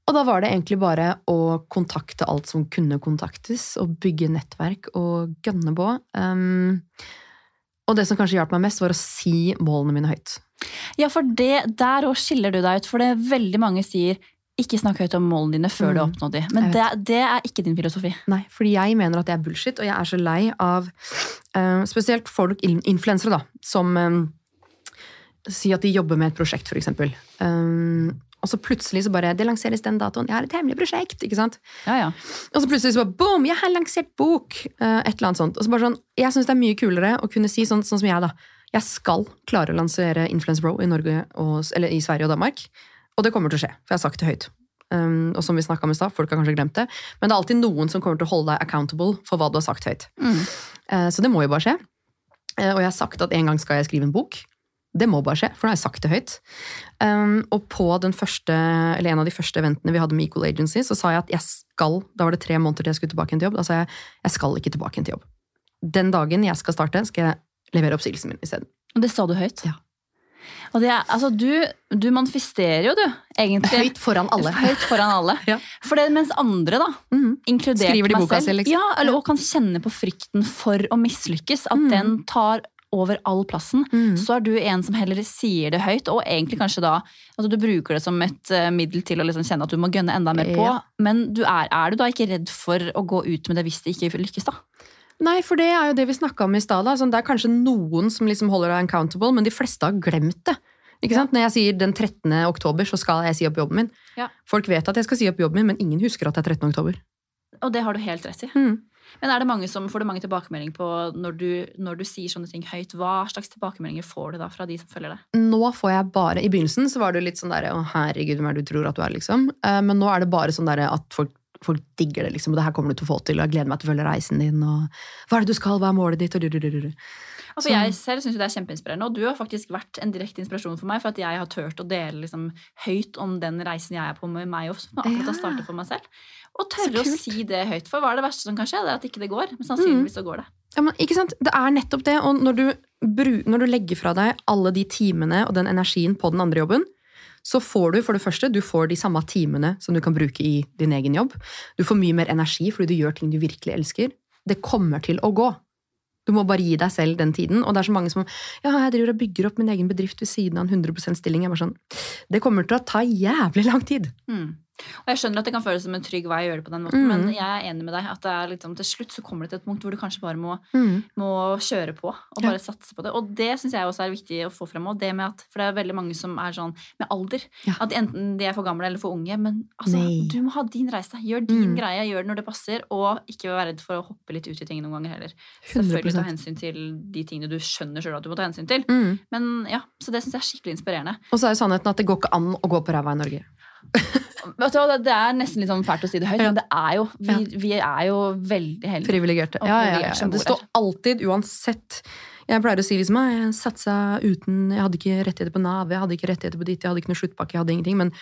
og da var det egentlig bare å kontakte alt som kunne kontaktes, og bygge nettverk og gønne på. Um, og det som kanskje hjalp meg mest, var å si målene mine høyt. Ja, for det, der òg skiller du deg ut. For det er veldig mange sier ikke snakk høyt om målene dine før du har Mm. oppnådd dem. Men det, det er ikke din filosofi. Nei, fordi jeg mener at det er bullshit, og jeg er så lei av uh, spesielt folk, influensere, da, som um, sier at de jobber med et prosjekt, eksempel. Um, og så plutselig så bare Det lanseres den datoen. Jeg har et hemmelig prosjekt! ikke sant? Ja, ja. Og så plutselig så bare boom! Jeg har lansert bok! eh, et eller annet sånt. Og så bare sånn, Jeg syns det er mye kulere å kunne si sånn, sånn som jeg, da. Jeg skal klare å lansere Influence Bro i Norge og, eller i Sverige og Danmark. Og det kommer til å skje, for jeg har sagt det høyt. Um, og som vi om i sted, folk har kanskje glemt det, men det er alltid noen som kommer til å holde deg accountable for hva du har sagt høyt. Mm. Uh, så det må jo bare skje. Uh, og jeg har sagt at en gang skal jeg skrive en bok. Det må bare skje, for nå har jeg sagt det høyt. Um, og på den første, eller en av de første eventene vi hadde med Equal Agency, så sa jeg at jeg skal Da var det tre måneder til jeg skulle tilbake igjen til jobb. Da sa jeg jeg skal ikke tilbake igjen til jobb. Den dagen jeg skal starte, skal jeg levere oppsigelsen min isteden. Og det sa du høyt. Ja. Og det er, altså, du, du manifesterer jo, du, egentlig. Høyt foran alle. Høyt foran alle. Ja. For det, mens andre, da, Mhm. inkludert meg selv, selv, liksom. ja, eller, og kan kjenne på frykten for å mislykkes, at mm. den tar over all plassen, mm. så er du en som heller sier det høyt, og egentlig kanskje da altså Du bruker det som et eh, middel til å liksom kjenne at du må gønne enda mer på, Ja. men du er, er du da ikke redd for å gå ut med det hvis det ikke lykkes, da? Nei, for det er jo det vi snakka om i stad. Sånn, det er kanskje noen som liksom holder deg accountable, men de fleste har glemt det. Ikke sant? Når jeg sier den 13. oktober, så skal jeg si opp jobben min. Ja. Folk vet at jeg skal si opp jobben min, men ingen husker at det er 13. oktober. Og det har du helt rett i. Mm. Men er det mange som, får du mange tilbakemeldinger på når du, når du sier sånne ting høyt? Hva slags tilbakemeldinger får du da fra de som følger deg? Nå får jeg bare I begynnelsen så var det litt sånn derre Å, herregud, hvem er det du tror at du er, liksom. Eh, Men nå er det bare sånn derre at folk, folk digger det, liksom. Og det her kommer du til å få til, og jeg gleder meg til å følge reisen din, og hva er det du skal, hva er målet ditt, og du, du, du, du. Altså, jeg selv syns det er kjempeinspirerende, og du har faktisk vært en direkte inspirasjon for meg, for at jeg har turt å dele liksom, høyt om den reisen jeg er på med meg også, som akkurat har startet for meg selv. Og tørre å si det høyt. For hva er det verste som kan skje? Det er at ikke det går. Men sannsynligvis så går det. Ja, men ikke sant? Det er nettopp det. Og når du, når du legger fra deg alle de timene og den energien på den andre jobben, så får du for det første du får de samme timene som du kan bruke i din egen jobb. Du får mye mer energi fordi du gjør ting du virkelig elsker. Det kommer til å gå. Du må bare gi deg selv den tiden. Og det er så mange som ja, jeg driver og bygger opp min egen bedrift ved siden av en 100% stilling. Jeg bare sånn, Det kommer til å ta jævlig lang tid. Mm. Og jeg skjønner at det kan føles som en trygg vei å gjøre det på den måten, Mm. men jeg er enig med deg. at det er liksom, Til slutt så kommer det til et punkt hvor du kanskje bare må, Mm. må kjøre på og Ja. bare satse på det. Og det syns jeg også er viktig å få frem. Og det med at, for det er veldig mange som er sånn med alder. Ja. At enten de er for gamle eller for unge. Men altså, Nei. du må ha din reise. Gjør din Mm. greie, gjør det når det passer. Og ikke være redd for å hoppe litt ut i ting noen ganger heller. Selvfølgelig ta hensyn til de tingene du skjønner sjøl at du må ta hensyn til. Mm. Men ja, Så det syns jeg er skikkelig inspirerende. Og så er jo sannheten at det går ikke an å gå på ræva i Norge. Det er nesten litt sånn fælt å si det høyt, men det er jo, vi, vi er jo veldig heldige. Privilegerte. Ja, ja, ja. Det står alltid, uansett Jeg pleier å si liksom «Ah, jeg satsa uten Jeg hadde ikke rettigheter på Nav, jeg hadde ikke rettigheter på ditt, jeg hadde ikke noe sluttpakke, jeg hadde ingenting. Men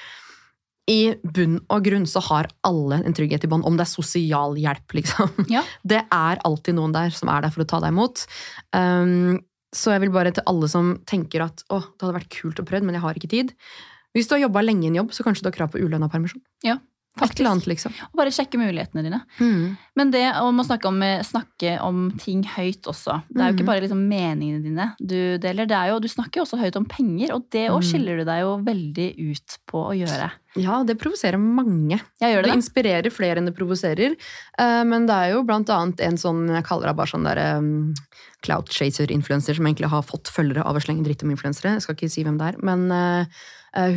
i bunn og grunn så har alle en trygghet i bånd, om det er sosialhjelp, liksom. Ja. Det er alltid noen der som er der for å ta deg imot. Um, så jeg vil bare til alle som tenker at å, det hadde vært kult å prøve, men jeg har ikke tid. Hvis du har jobba lenge i en jobb, så kanskje du har krav på ulønna permisjon. Ja, faktisk. annet, liksom. Og bare sjekke mulighetene dine. Mm. Men det om å snakke om, snakke om ting høyt også. Det er jo ikke bare liksom meningene dine du deler. Det er jo, du snakker jo også høyt om penger, og det òg mm. skiller du deg jo veldig ut på å gjøre. Ja, det provoserer mange. Jeg gjør Det det. inspirerer flere enn det provoserer. Eh, Men det er jo blant annet en sånn, jeg kaller det bare sånn der um, clout chaser-influencer, som egentlig har fått følgere av å slenge dritt om influensere. Jeg skal ikke si hvem det er. Men eh, eh,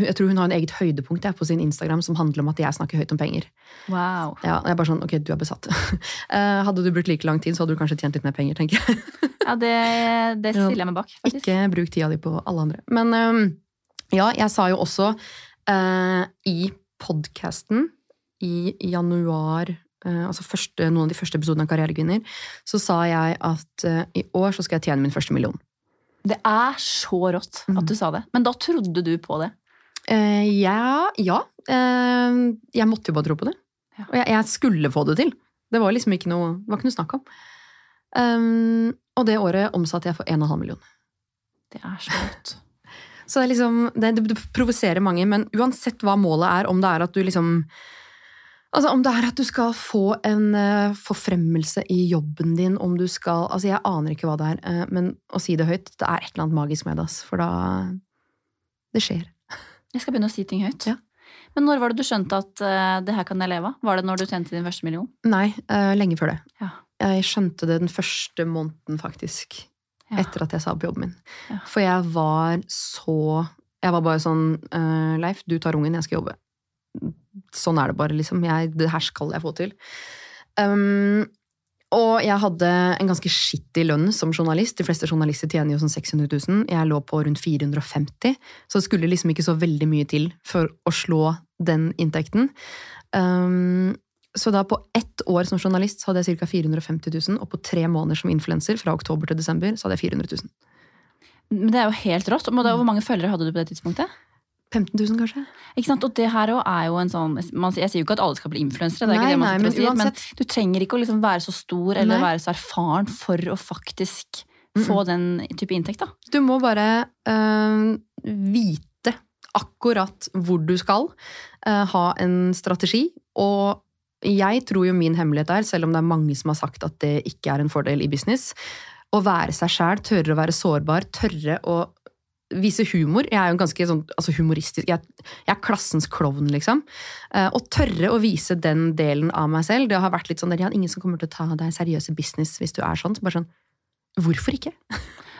jeg tror hun har en eget høydepunkt på sin Instagram som handler om at jeg snakker høyt om penger. Wow. Ja, jeg er bare sånn, ok, du er besatt. Eh, hadde du brukt like lang tid, så hadde du kanskje tjent litt mer penger, tenker jeg. Ja, det, det stiller jeg meg bak, faktisk. Ikke bruk tida di på alle andre. Men um, ja, jeg sa jo også uh, i podkasten i januar eh, altså første, noen av de første episodene av Karrierekvinner, så sa jeg at uh, i år så skal jeg tjene min første million. Det er så rått Mhm. at du sa det. Men da trodde du på det. Eh, ja, ja. Uh, jeg måtte jo bare tro på det. Ja. Og jeg, jeg skulle få det til. Det var liksom ikke noe, det var ikke noe snakk om. Um, og det året omsatte jeg for 1,5 million. Det er så godt. Så det, liksom, det, det provoserer mange, men uansett hva målet er, om det er at du liksom Altså Om det er at du skal få en uh, forfremmelse i jobben din, om du skal Altså Jeg aner ikke hva det er, men å si det høyt, det er et eller annet magisk med det. ass, For da Det skjer. Jeg skal begynne å si ting høyt. Ja. Men når var det du skjønte at uh, det her kan jeg leve av? Var det når du tjente din første million? Nei, uh, lenge før det. Ja. Jeg skjønte det den første måneden, faktisk. Ja. Etter at jeg sa opp jobben min. Ja. For jeg var så Jeg var bare sånn uh, Leif, du tar ungen, jeg skal jobbe. Sånn er det bare, liksom. Jeg, det her skal jeg få til. Um, og jeg hadde en ganske skittig lønn som journalist. De fleste journalister tjener jo sånn 600 000. Jeg lå på rundt 450, så det skulle liksom ikke så veldig mye til for å slå den inntekten. Um, så da på ett år som journalist så hadde jeg ca. 450 000, og på tre måneder som influenser, fra oktober til desember, så hadde jeg 400 000. Men det er jo helt rått. Hvor mange følgere hadde du på det tidspunktet? 15 000, kanskje? Ikke sant? Og det her er jo en sånn man, Jeg sier jo ikke at alle skal bli influensere, det er Nei, ikke det man nei, men sier, men du trenger ikke å liksom være så stor eller Nei. være så erfaren for å faktisk Mm-mm. få den type inntekt. da. Du må bare øh, vite akkurat hvor du skal, øh, ha en strategi, og jeg tror jo min hemmelighet er, selv om det er mange som har sagt at det ikke er en fordel i business, å være seg sjæl, tørre å være sårbar, tørre å vise humor. Jeg er jo ganske sånn, altså humoristisk jeg, jeg er klassens klovn, liksom. Å tørre å vise den delen av meg selv. Det har vært litt sånn der, ja, ingen som kommer til å ta deg seriøs i business hvis du er sånn. Så bare sånn, hvorfor ikke?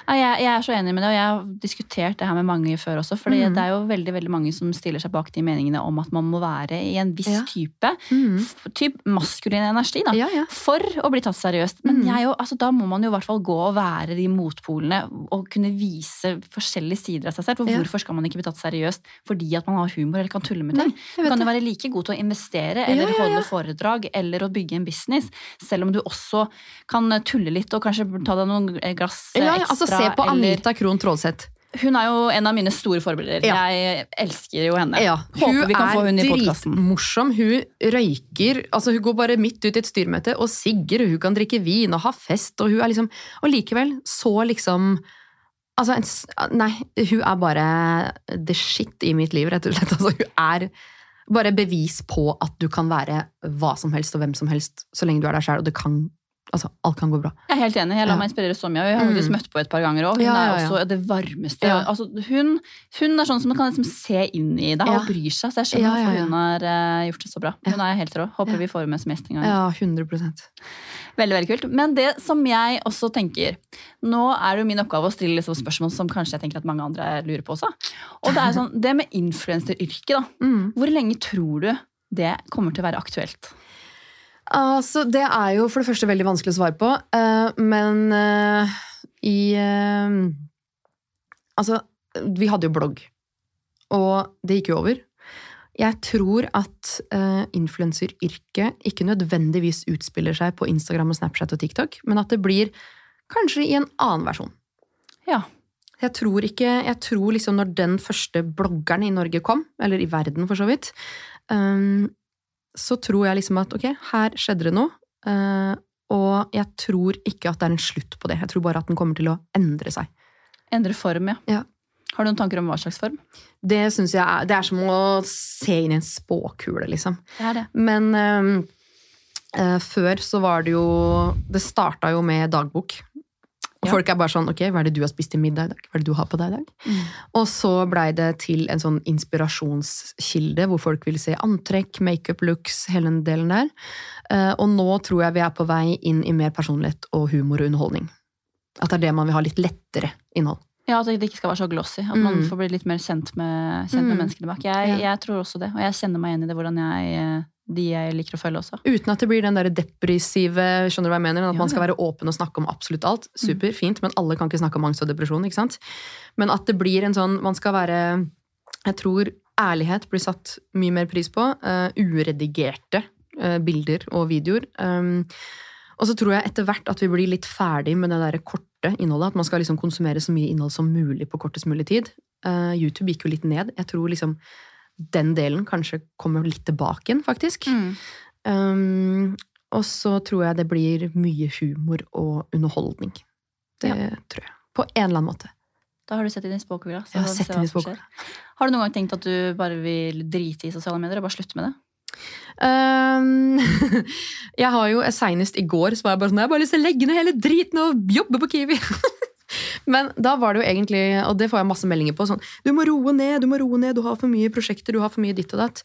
Ja, jeg, jeg er så enig med det, og jeg har diskutert det her med mange før også. For mm. det er jo veldig veldig mange som stiller seg bak de meningene om at man må være i en viss Ja. type Mm. typ maskulin energi. da. Ja, ja. For å bli tatt seriøst. Men jeg, jo- altså, da må man jo i hvert fall gå og være de motpolene og kunne vise forskjellige sider av seg selv. For hvorfor skal man ikke bli tatt seriøst fordi at man har humor eller kan tulle med ting? Du kan jo det. være like god til å investere eller holde foredrag eller å bygge en business, selv om du også kan tulle litt og kanskje ta deg noen glass ekstra. altså Se på Anita Krohn Trålseth. Hun er jo en av mine store forbilder. Ja. Jeg elsker jo henne. Ja, Håper vi kan få hun i podkasten. dritmorsom. Hun røyker altså Hun går bare midt ut i et styremøte og sigger, og hun kan drikke vin og ha fest, og hun er liksom Og likevel så liksom Altså, en, nei, hun er bare the shit i mitt liv, rett og slett. Altså, hun er bare bevis på at du kan være hva som helst og hvem som helst så lenge du er deg sjøl, og det kan Altså, alt kan gå bra. Jeg er helt enig. Jeg lar Ja. meg inspirere så mye. Vi har faktisk Mm. møtt på et par ganger òg. Hun Ja, er ja, også det varmeste. Altså, hun, hun er sånn som man kan liksom se inn i deg og bryr seg. Så jeg skjønner hvorfor hun har uh, gjort det så bra. Hun er helt rå. Håper vi får henne med som gjest en gang. Ja, 100% Veldig, veldig kult. Men det som jeg også tenker Nå er det jo min oppgave å stille liksom spørsmål som kanskje jeg tenker at mange andre lurer på også. Og det er sånn, det med influenseryrket, da. mm. Hvor lenge tror du det kommer til å være aktuelt? Altså, det er jo for det første veldig vanskelig å svare på, eh, men eh, i eh, Altså, vi hadde jo blogg, og det gikk jo over. Jeg tror at uh, influenseryrket ikke nødvendigvis utspiller seg på Instagram og Snapchat og TikTok, men at det blir kanskje i en annen versjon. Ja. Jeg tror ikke Jeg tror liksom når den første bloggeren i Norge kom, eller i verden for så vidt, um, så tror jeg liksom at ok, her skjedde det noe. uh, og jeg tror ikke at det er en slutt på det. Jeg tror bare at den kommer til å endre seg. Endre form, ja. Ja. Har du noen tanker om hva slags form? Det synes jeg er, det er som å se inn i en spåkule, liksom. Det er det. Men um, uh, før så var det jo Det starta jo med dagbok. Og Ja. folk er bare sånn Ok, hva er det du har spist til middag i dag? Hva er det du har på deg i dag? Mm. Og så blei det til en sånn inspirasjonskilde hvor folk vil se antrekk, makeup looks, hele den delen der. Eh, og nå tror jeg vi er på vei inn i mer personlighet og humor og underholdning. At det er det man vil ha litt lettere innhold. Ja, At det ikke skal være så glossy. At man Mm. får bli litt mer kjent med, kjent med Mm. menneskene bak. Jeg, Ja. jeg tror også det, og jeg kjenner meg igjen i det, hvordan jeg, eh, de jeg liker å følge også. Uten at det blir den der depressive skjønner du hva jeg mener, At man skal være åpen og snakke om absolutt alt. Super, fint, men alle kan ikke snakke om angst og depresjon. ikke sant? Men at det blir en sånn Man skal være Jeg tror ærlighet blir satt mye mer pris på. Uh, uredigerte uh, bilder og videoer. Um, og så tror jeg etter hvert at vi blir litt ferdig med det der korte innholdet. At man skal liksom konsumere så mye innhold som mulig på kortest mulig tid. Uh, YouTube gikk jo litt ned. Jeg tror liksom den delen kanskje kommer litt tilbake igjen, faktisk. Mm. Um, og så tror jeg det blir mye humor og underholdning. Det tror jeg. På en eller annen måte. Da har du sett inn i spåkula. så Jeg har Har du noen gang tenkt at du bare vil drite i sosiale medier og bare slutte med det? Um, jeg har jo Senest i går så var jeg bare sånn Jeg har bare lyst til å legge ned hele driten og jobbe på Kiwi. Men da var det jo egentlig, og det får jeg masse meldinger på, sånn Du må roe ned, du må roe ned, du har for mye prosjekter, du har for mye ditt og datt.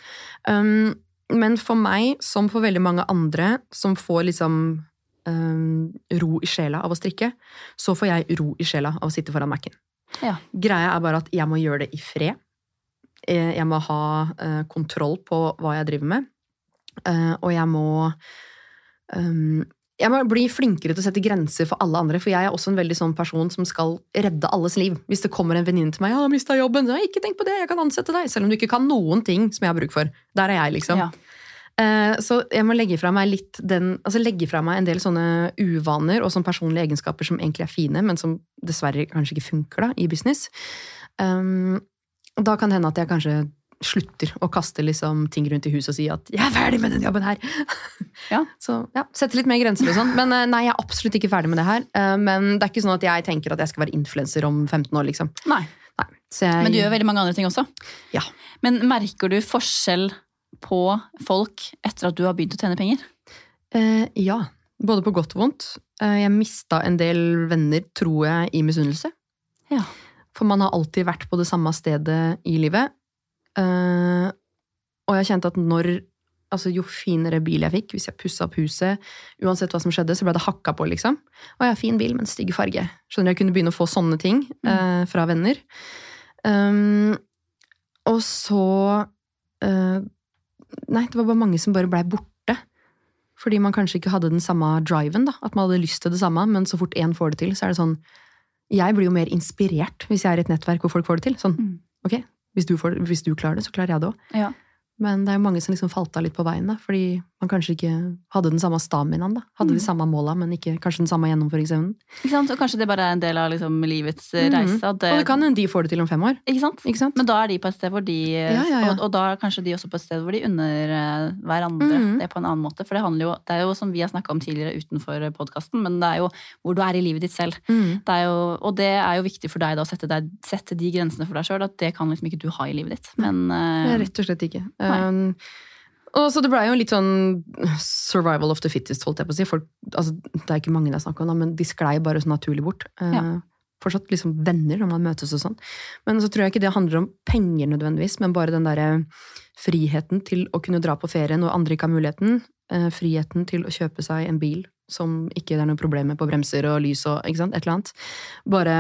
Um, men for meg, som for veldig mange andre som får liksom um, ro i sjela av å strikke, så får jeg ro i sjela av å sitte foran Mac-en. Ja. Greia er bare at jeg må gjøre det i fred. Eh, Jeg må ha uh, kontroll på hva jeg driver med. Uh, og jeg må um, Jeg må bli flinkere til å sette grenser for alle andre, for jeg er også en veldig sånn person som skal redde alles liv. Hvis det kommer en venninne til meg har mista jobben', så ikke tenk på det, jeg kan ansette deg. Selv om du ikke kan noen ting som jeg har bruk for. Der er jeg, liksom. Ja. Eh, Så jeg må legge fra meg litt den Altså legge fra meg en del sånne uvaner og sånne personlige egenskaper som egentlig er fine, men som dessverre kanskje ikke funker da, i business. Um, da kan det hende at jeg kanskje slutter å kaste liksom ting rundt i huset og si at 'jeg er ferdig med den jobben her'. Ja. Så ja, sette litt mer grenser og sånn. Men eh, nei, jeg er absolutt ikke ferdig med det her. Eh, Men det er ikke sånn at jeg tenker at jeg skal være influenser om 15 år, liksom. Nei. Nei. Jeg, Men du gjør veldig mange andre ting også. Ja. Men merker du forskjell på folk etter at du har begynt å tjene penger? Eh, ja. Både på godt og vondt. Eh, jeg mista en del venner, tror jeg, i misunnelse. Ja. For man har alltid vært på det samme stedet i livet. Eh, og jeg kjente at når Altså, jo finere bil jeg fikk, hvis jeg pussa opp huset, uansett hva som skjedde, så ble det hakka på, liksom. Og jeg har fin bil, men stygg farge. Skjønner jeg kunne begynne å få sånne ting eh, fra venner. Um, og så uh, Nei, det var bare mange som bare blei borte. Fordi man kanskje ikke hadde den samme driven. da, At man hadde lyst til det samme, men så fort én får det til, så er det sånn Jeg blir jo mer inspirert hvis jeg er i et nettverk hvor folk får det til. Sånn, Mm. ok, hvis du, får, hvis du klarer det, så klarer jeg det òg. Ja. Men det er jo mange som liksom falt av litt på veien, da, fordi man kanskje ikke hadde den samme staminaen. da. Hadde de Mm. samme måla, men ikke kanskje den samme gjennomføringsevnen. Ikke sant? Og kanskje det bare er en del av liksom, livets eh, Mhm. reise. At det, Og det kan hende de får det til om fem år. Ikke sant? ikke sant? Men da er de på et sted hvor de Ja, ja, ja. Og, og da er kanskje de også på et sted hvor de unner eh, hverandre mm. det på en annen måte. For det handler jo, det er jo som vi har snakka om tidligere utenfor podkasten, men det er jo hvor du er i livet ditt selv. Mm. Det jo, og det er jo viktig for deg da å sette, deg, sette de grensene for deg sjøl. At det kan liksom ikke du ha i livet ditt. Men eh, rett og slett ikke. Nei. Um, Og så det ble jo litt sånn survival of the fittest, holdt jeg på å si. Folk, altså, det er ikke mange det er snakk om, men de sklei bare så naturlig bort. Eh, Ja. Fortsatt liksom venner når man møtes og sånn. Men så tror jeg ikke det handler om penger nødvendigvis, men bare den derre friheten til å kunne dra på ferie når andre ikke har muligheten. Eh, friheten til å kjøpe seg en bil som ikke det er noe problem med på bremser og lys og ikke sant, et eller annet. Bare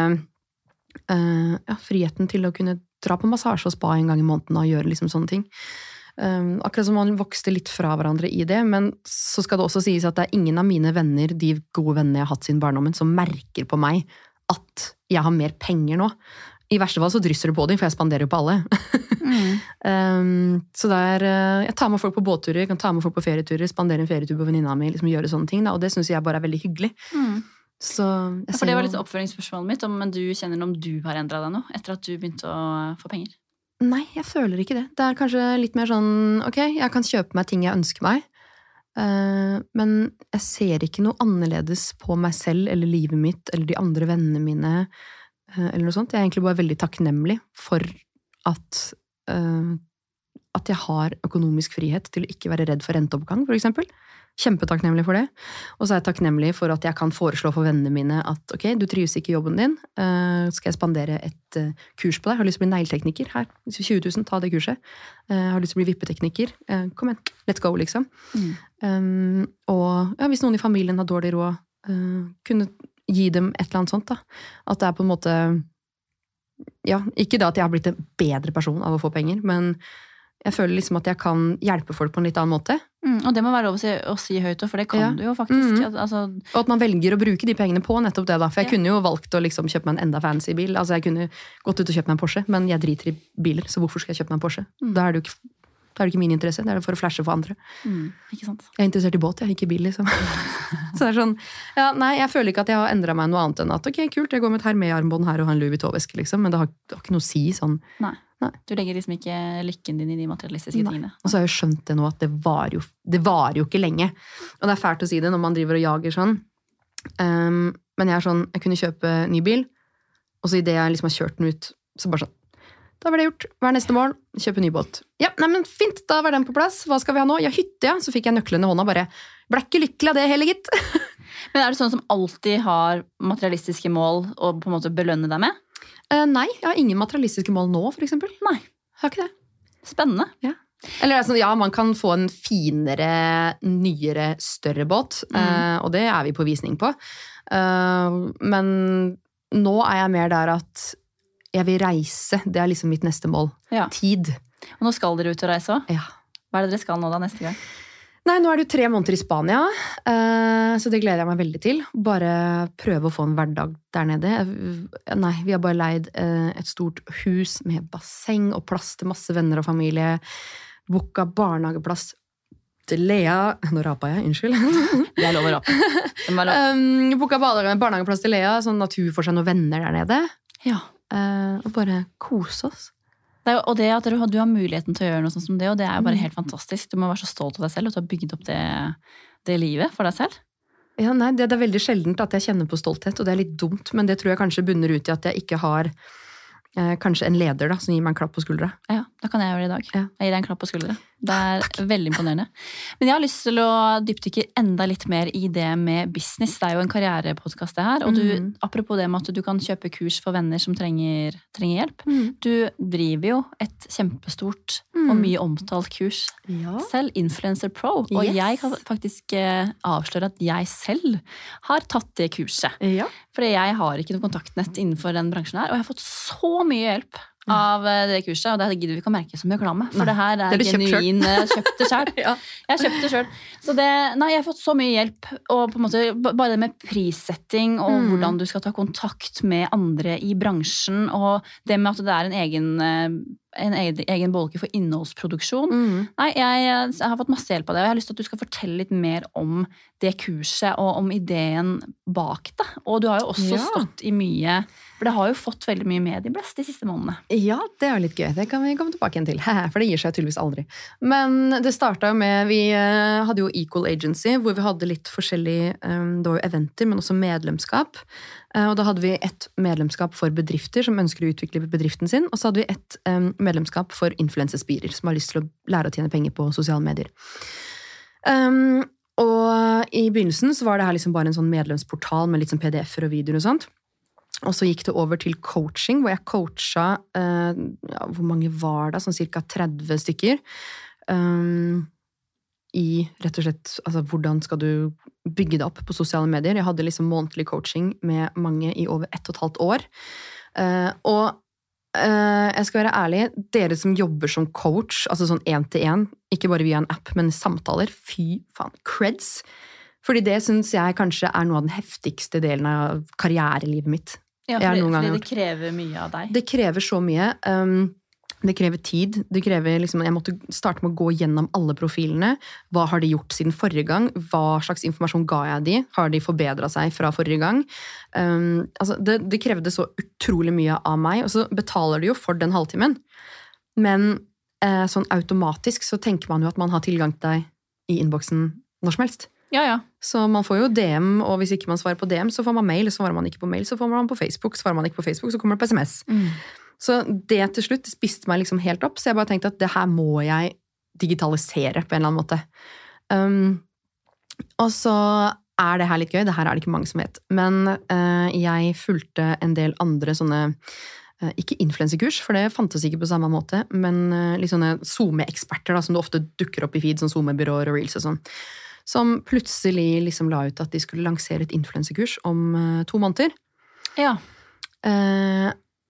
eh, ja, friheten til å kunne dra på massasje og spa en gang i måneden og gjøre liksom sånne ting. Um, akkurat som man vokste litt fra hverandre i det, men så skal det også sies at det er ingen av mine venner, de gode vennene jeg har hatt siden barndommen, som merker på meg at jeg har mer penger nå. I verste fall så drysser det på dem, for jeg spanderer jo på alle. um, så det er uh, Jeg tar med folk på båtturer, jeg kan ta med folk på ferieturer, spandere en ferietur på venninna mi, liksom gjøre sånne ting, da, og det syns jeg bare er veldig hyggelig. Mm. Så Ja, for det var litt oppfølgingsspørsmålet mitt, om du kjenner om du har endra deg nå etter at du begynte å få penger. Nei, jeg føler ikke det. Det er kanskje litt mer sånn ok, jeg kan kjøpe meg ting jeg ønsker meg, uh, men jeg ser ikke noe annerledes på meg selv eller livet mitt eller de andre vennene mine uh, eller noe sånt. Jeg er egentlig bare veldig takknemlig for at uh, at jeg har økonomisk frihet til å ikke være redd for renteoppgang, eksempel. Kjempetakknemlig for det. Og så er jeg takknemlig for at jeg kan foreslå for vennene mine at ok, du trives ikke i jobben din, eh, skal jeg spandere et eh, kurs på deg? Har lyst til å bli negletekniker? Her, 20 000, ta det kurset. Eh, har lyst til å bli vippetekniker? Kom igjen, let's go, liksom. Mm. Um, og ja, hvis noen i familien har dårlig råd, uh, kunne gi dem et eller annet sånt. da. At det er på en måte Ja, ikke da at jeg har blitt en bedre person av å få penger, men jeg føler liksom at jeg kan hjelpe folk på en litt annen måte. Mm, og det må være lov å si, å si høyt òg, for det kan Ja. du jo faktisk. Mm. Al- Altså, Og at man velger å bruke de pengene på nettopp det. da. For jeg Ja. kunne jo valgt å liksom kjøpe meg en enda fancy bil. Altså Jeg kunne gått ut og kjøpt meg en Porsche, men jeg driter i biler, så hvorfor skal jeg kjøpe meg en Porsche? Mm. Da er det jo ikke, da er det ikke min interesse, det er for å flashe for andre. mm, ikke sant? Jeg er interessert i båt, jeg, ikke bil, liksom. så det er sånn, ja, nei, jeg føler ikke at jeg har endra meg noe annet enn at ok, kult, jeg går med et Hermé-armbånd her og har en Louis Vuitton-veske, liksom, men det har, det har ikke noe å si sånn. Nei. Nei. Du legger liksom ikke lykken din i de materialistiske Nei. tingene. Og så har jeg jo skjønt det nå at det varer jo, det var jo ikke lenge. Og det er fælt å si det når man driver og jager sånn. Um, men jeg er sånn, jeg kunne kjøpe ny bil, og så idet jeg liksom har kjørt den ut, så bare sånn Da var det gjort. Hva er neste mål? Kjøpe ny båt. Ja, nei, men Fint, da var den på plass. Hva skal vi ha nå? Ja, hytte, ja. Så fikk jeg nøklene i hånda. Bare ble ikke lykkelig av det heller, gitt. Men er det sånn som alltid har materialistiske mål å på en måte belønne deg med? Eh, nei, jeg har ingen materialistiske mål nå, for eksempel. Nei. Har ikke det. Spennende. Eller altså, ja, man kan få en finere, nyere, større båt, Mm. og det er vi på visning på. Eh, men nå er jeg mer der at jeg vil reise. Det er liksom mitt neste mål. Ja. Tid. Og nå skal dere ut og reise òg. Ja. Hva er det dere skal nå da neste gang? Nei, nå er det jo tre måneder i Spania, eh, så det gleder jeg meg veldig til. Bare prøve å få en hverdag der nede. Nei, vi har bare leid eh, et stort hus med basseng og plass til masse venner og familie. Booka barnehageplass til Lea Nå rapa jeg, unnskyld. Det er lov å rape. Lov. um, Booka barnehageplass til Lea, sånn at hun får seg noen venner der nede. Ja. Eh, og bare kose oss. Er og det at du, du har muligheten til å gjøre noe sånt som det, og det er jo bare Mm. helt fantastisk. Du må være så stolt av deg selv, og du har bygd opp det, det livet for deg selv. Ja, nei, det, det er veldig sjeldent at jeg kjenner på stolthet, og det er litt dumt, men det tror jeg kanskje bunner ut i at jeg ikke har kanskje en leder da, som gir meg en klapp på skuldra. Ja, da kan jeg gjøre det i dag. Ja. Jeg gir deg en klapp på skuldra. Det er veldig imponerende. Men jeg har lyst til å dypdykke enda litt mer i det med business. Det er jo en karrierepodkast, det her. Og du, mm. apropos det med at du kan kjøpe kurs for venner som trenger, trenger hjelp. Du driver jo et kjempestort og Mm. mye omtalt kurs Ja. selv, Influencer Pro. Og Yes. jeg kan faktisk eh, avsløre at jeg selv har tatt det kurset. ja. Fordi jeg har ikke noe kontaktnett innenfor den bransjen her, og jeg har fått så mye hjelp av eh, det kurset, og det gidder vi ikke å merke som reklame, for det her det er kjøpt selv. genuin kjøpt det sjøl. Ja. Jeg har kjøpt det sjøl. Så det, nei, jeg har fått så mye hjelp, og på en måte bare det med prissetting, og Mm. hvordan du skal ta kontakt med andre i bransjen, og det med at det er en egen, eh, en egen, bolke for innholdsproduksjon. Mm. Nei, jeg, jeg har fått masse hjelp av det, og jeg har lyst til at du skal fortelle litt mer om det kurset og om ideen bak det. Og du har jo også Ja. stått i mye For det har jo fått veldig mye medieblest de siste månedene. Ja, det er litt gøy. Det kan vi komme tilbake igjen til. For det gir seg tydeligvis aldri. Men det starta jo med Vi eh, hadde jo Equal Agency, hvor vi hadde litt forskjellig eh, Det var jo eventer, men også medlemskap. Eh, Og da hadde vi et medlemskap for bedrifter som ønsker å utvikle bedriften sin, og så hadde vi et medlemskap for influensespirer som har lyst til å lære å tjene penger på sosiale medier. Um, og i begynnelsen så var det her liksom bare en sånn medlemsportal med litt sånn PDF-er og videoer og sånt. Og så gikk det over til coaching, hvor jeg coacha uh, ja, Hvor mange var det? Sånn ca. 30 stykker. Um, I rett og slett altså, hvordan skal du bygge det opp på sosiale medier. Jeg hadde liksom månedlig coaching med mange i over ett og et halvt år. Uh, og uh, jeg skal være ærlig, dere som jobber som coach, altså sånn én til én, ikke bare via en app, men samtaler, fy faen, creds. Fordi det syns jeg kanskje er noe av den heftigste delen av karrierelivet mitt. Ja, fordi, fordi det krever mye av deg. Det krever så mye. Um, det krever tid. Det krever liksom, jeg måtte starte med å gå gjennom alle profilene. Hva har de gjort siden forrige gang? Hva slags informasjon ga jeg de? Har de forbedra seg fra forrige gang? Um, altså, det, det krevde så utrolig mye av meg, og så betaler de jo for den halvtimen. Men eh, sånn automatisk så tenker man jo at man har tilgang til deg i innboksen når som helst. Ja, ja. Så man får jo DM, og hvis ikke man svarer på DM, så får man mail. Svarer man ikke på mail, så får man på Facebook. Svarer man ikke på Facebook, så kommer det på SMS. Så det til slutt spiste meg liksom helt opp, så jeg bare tenkte at det her må jeg digitalisere på en eller annen måte. Um, og så er det her litt gøy, det her er det ikke mange som vet, men uh, jeg fulgte en del andre sånne uh, ikke influensekurs, for det fantes ikke på samme måte, men uh, litt sånne SoMe-eksperter som det ofte dukker opp i feed, sånn SoMe-byråer og reels og sånn, som plutselig liksom la ut at de skulle lansere et influensekurs om to måneder. ja.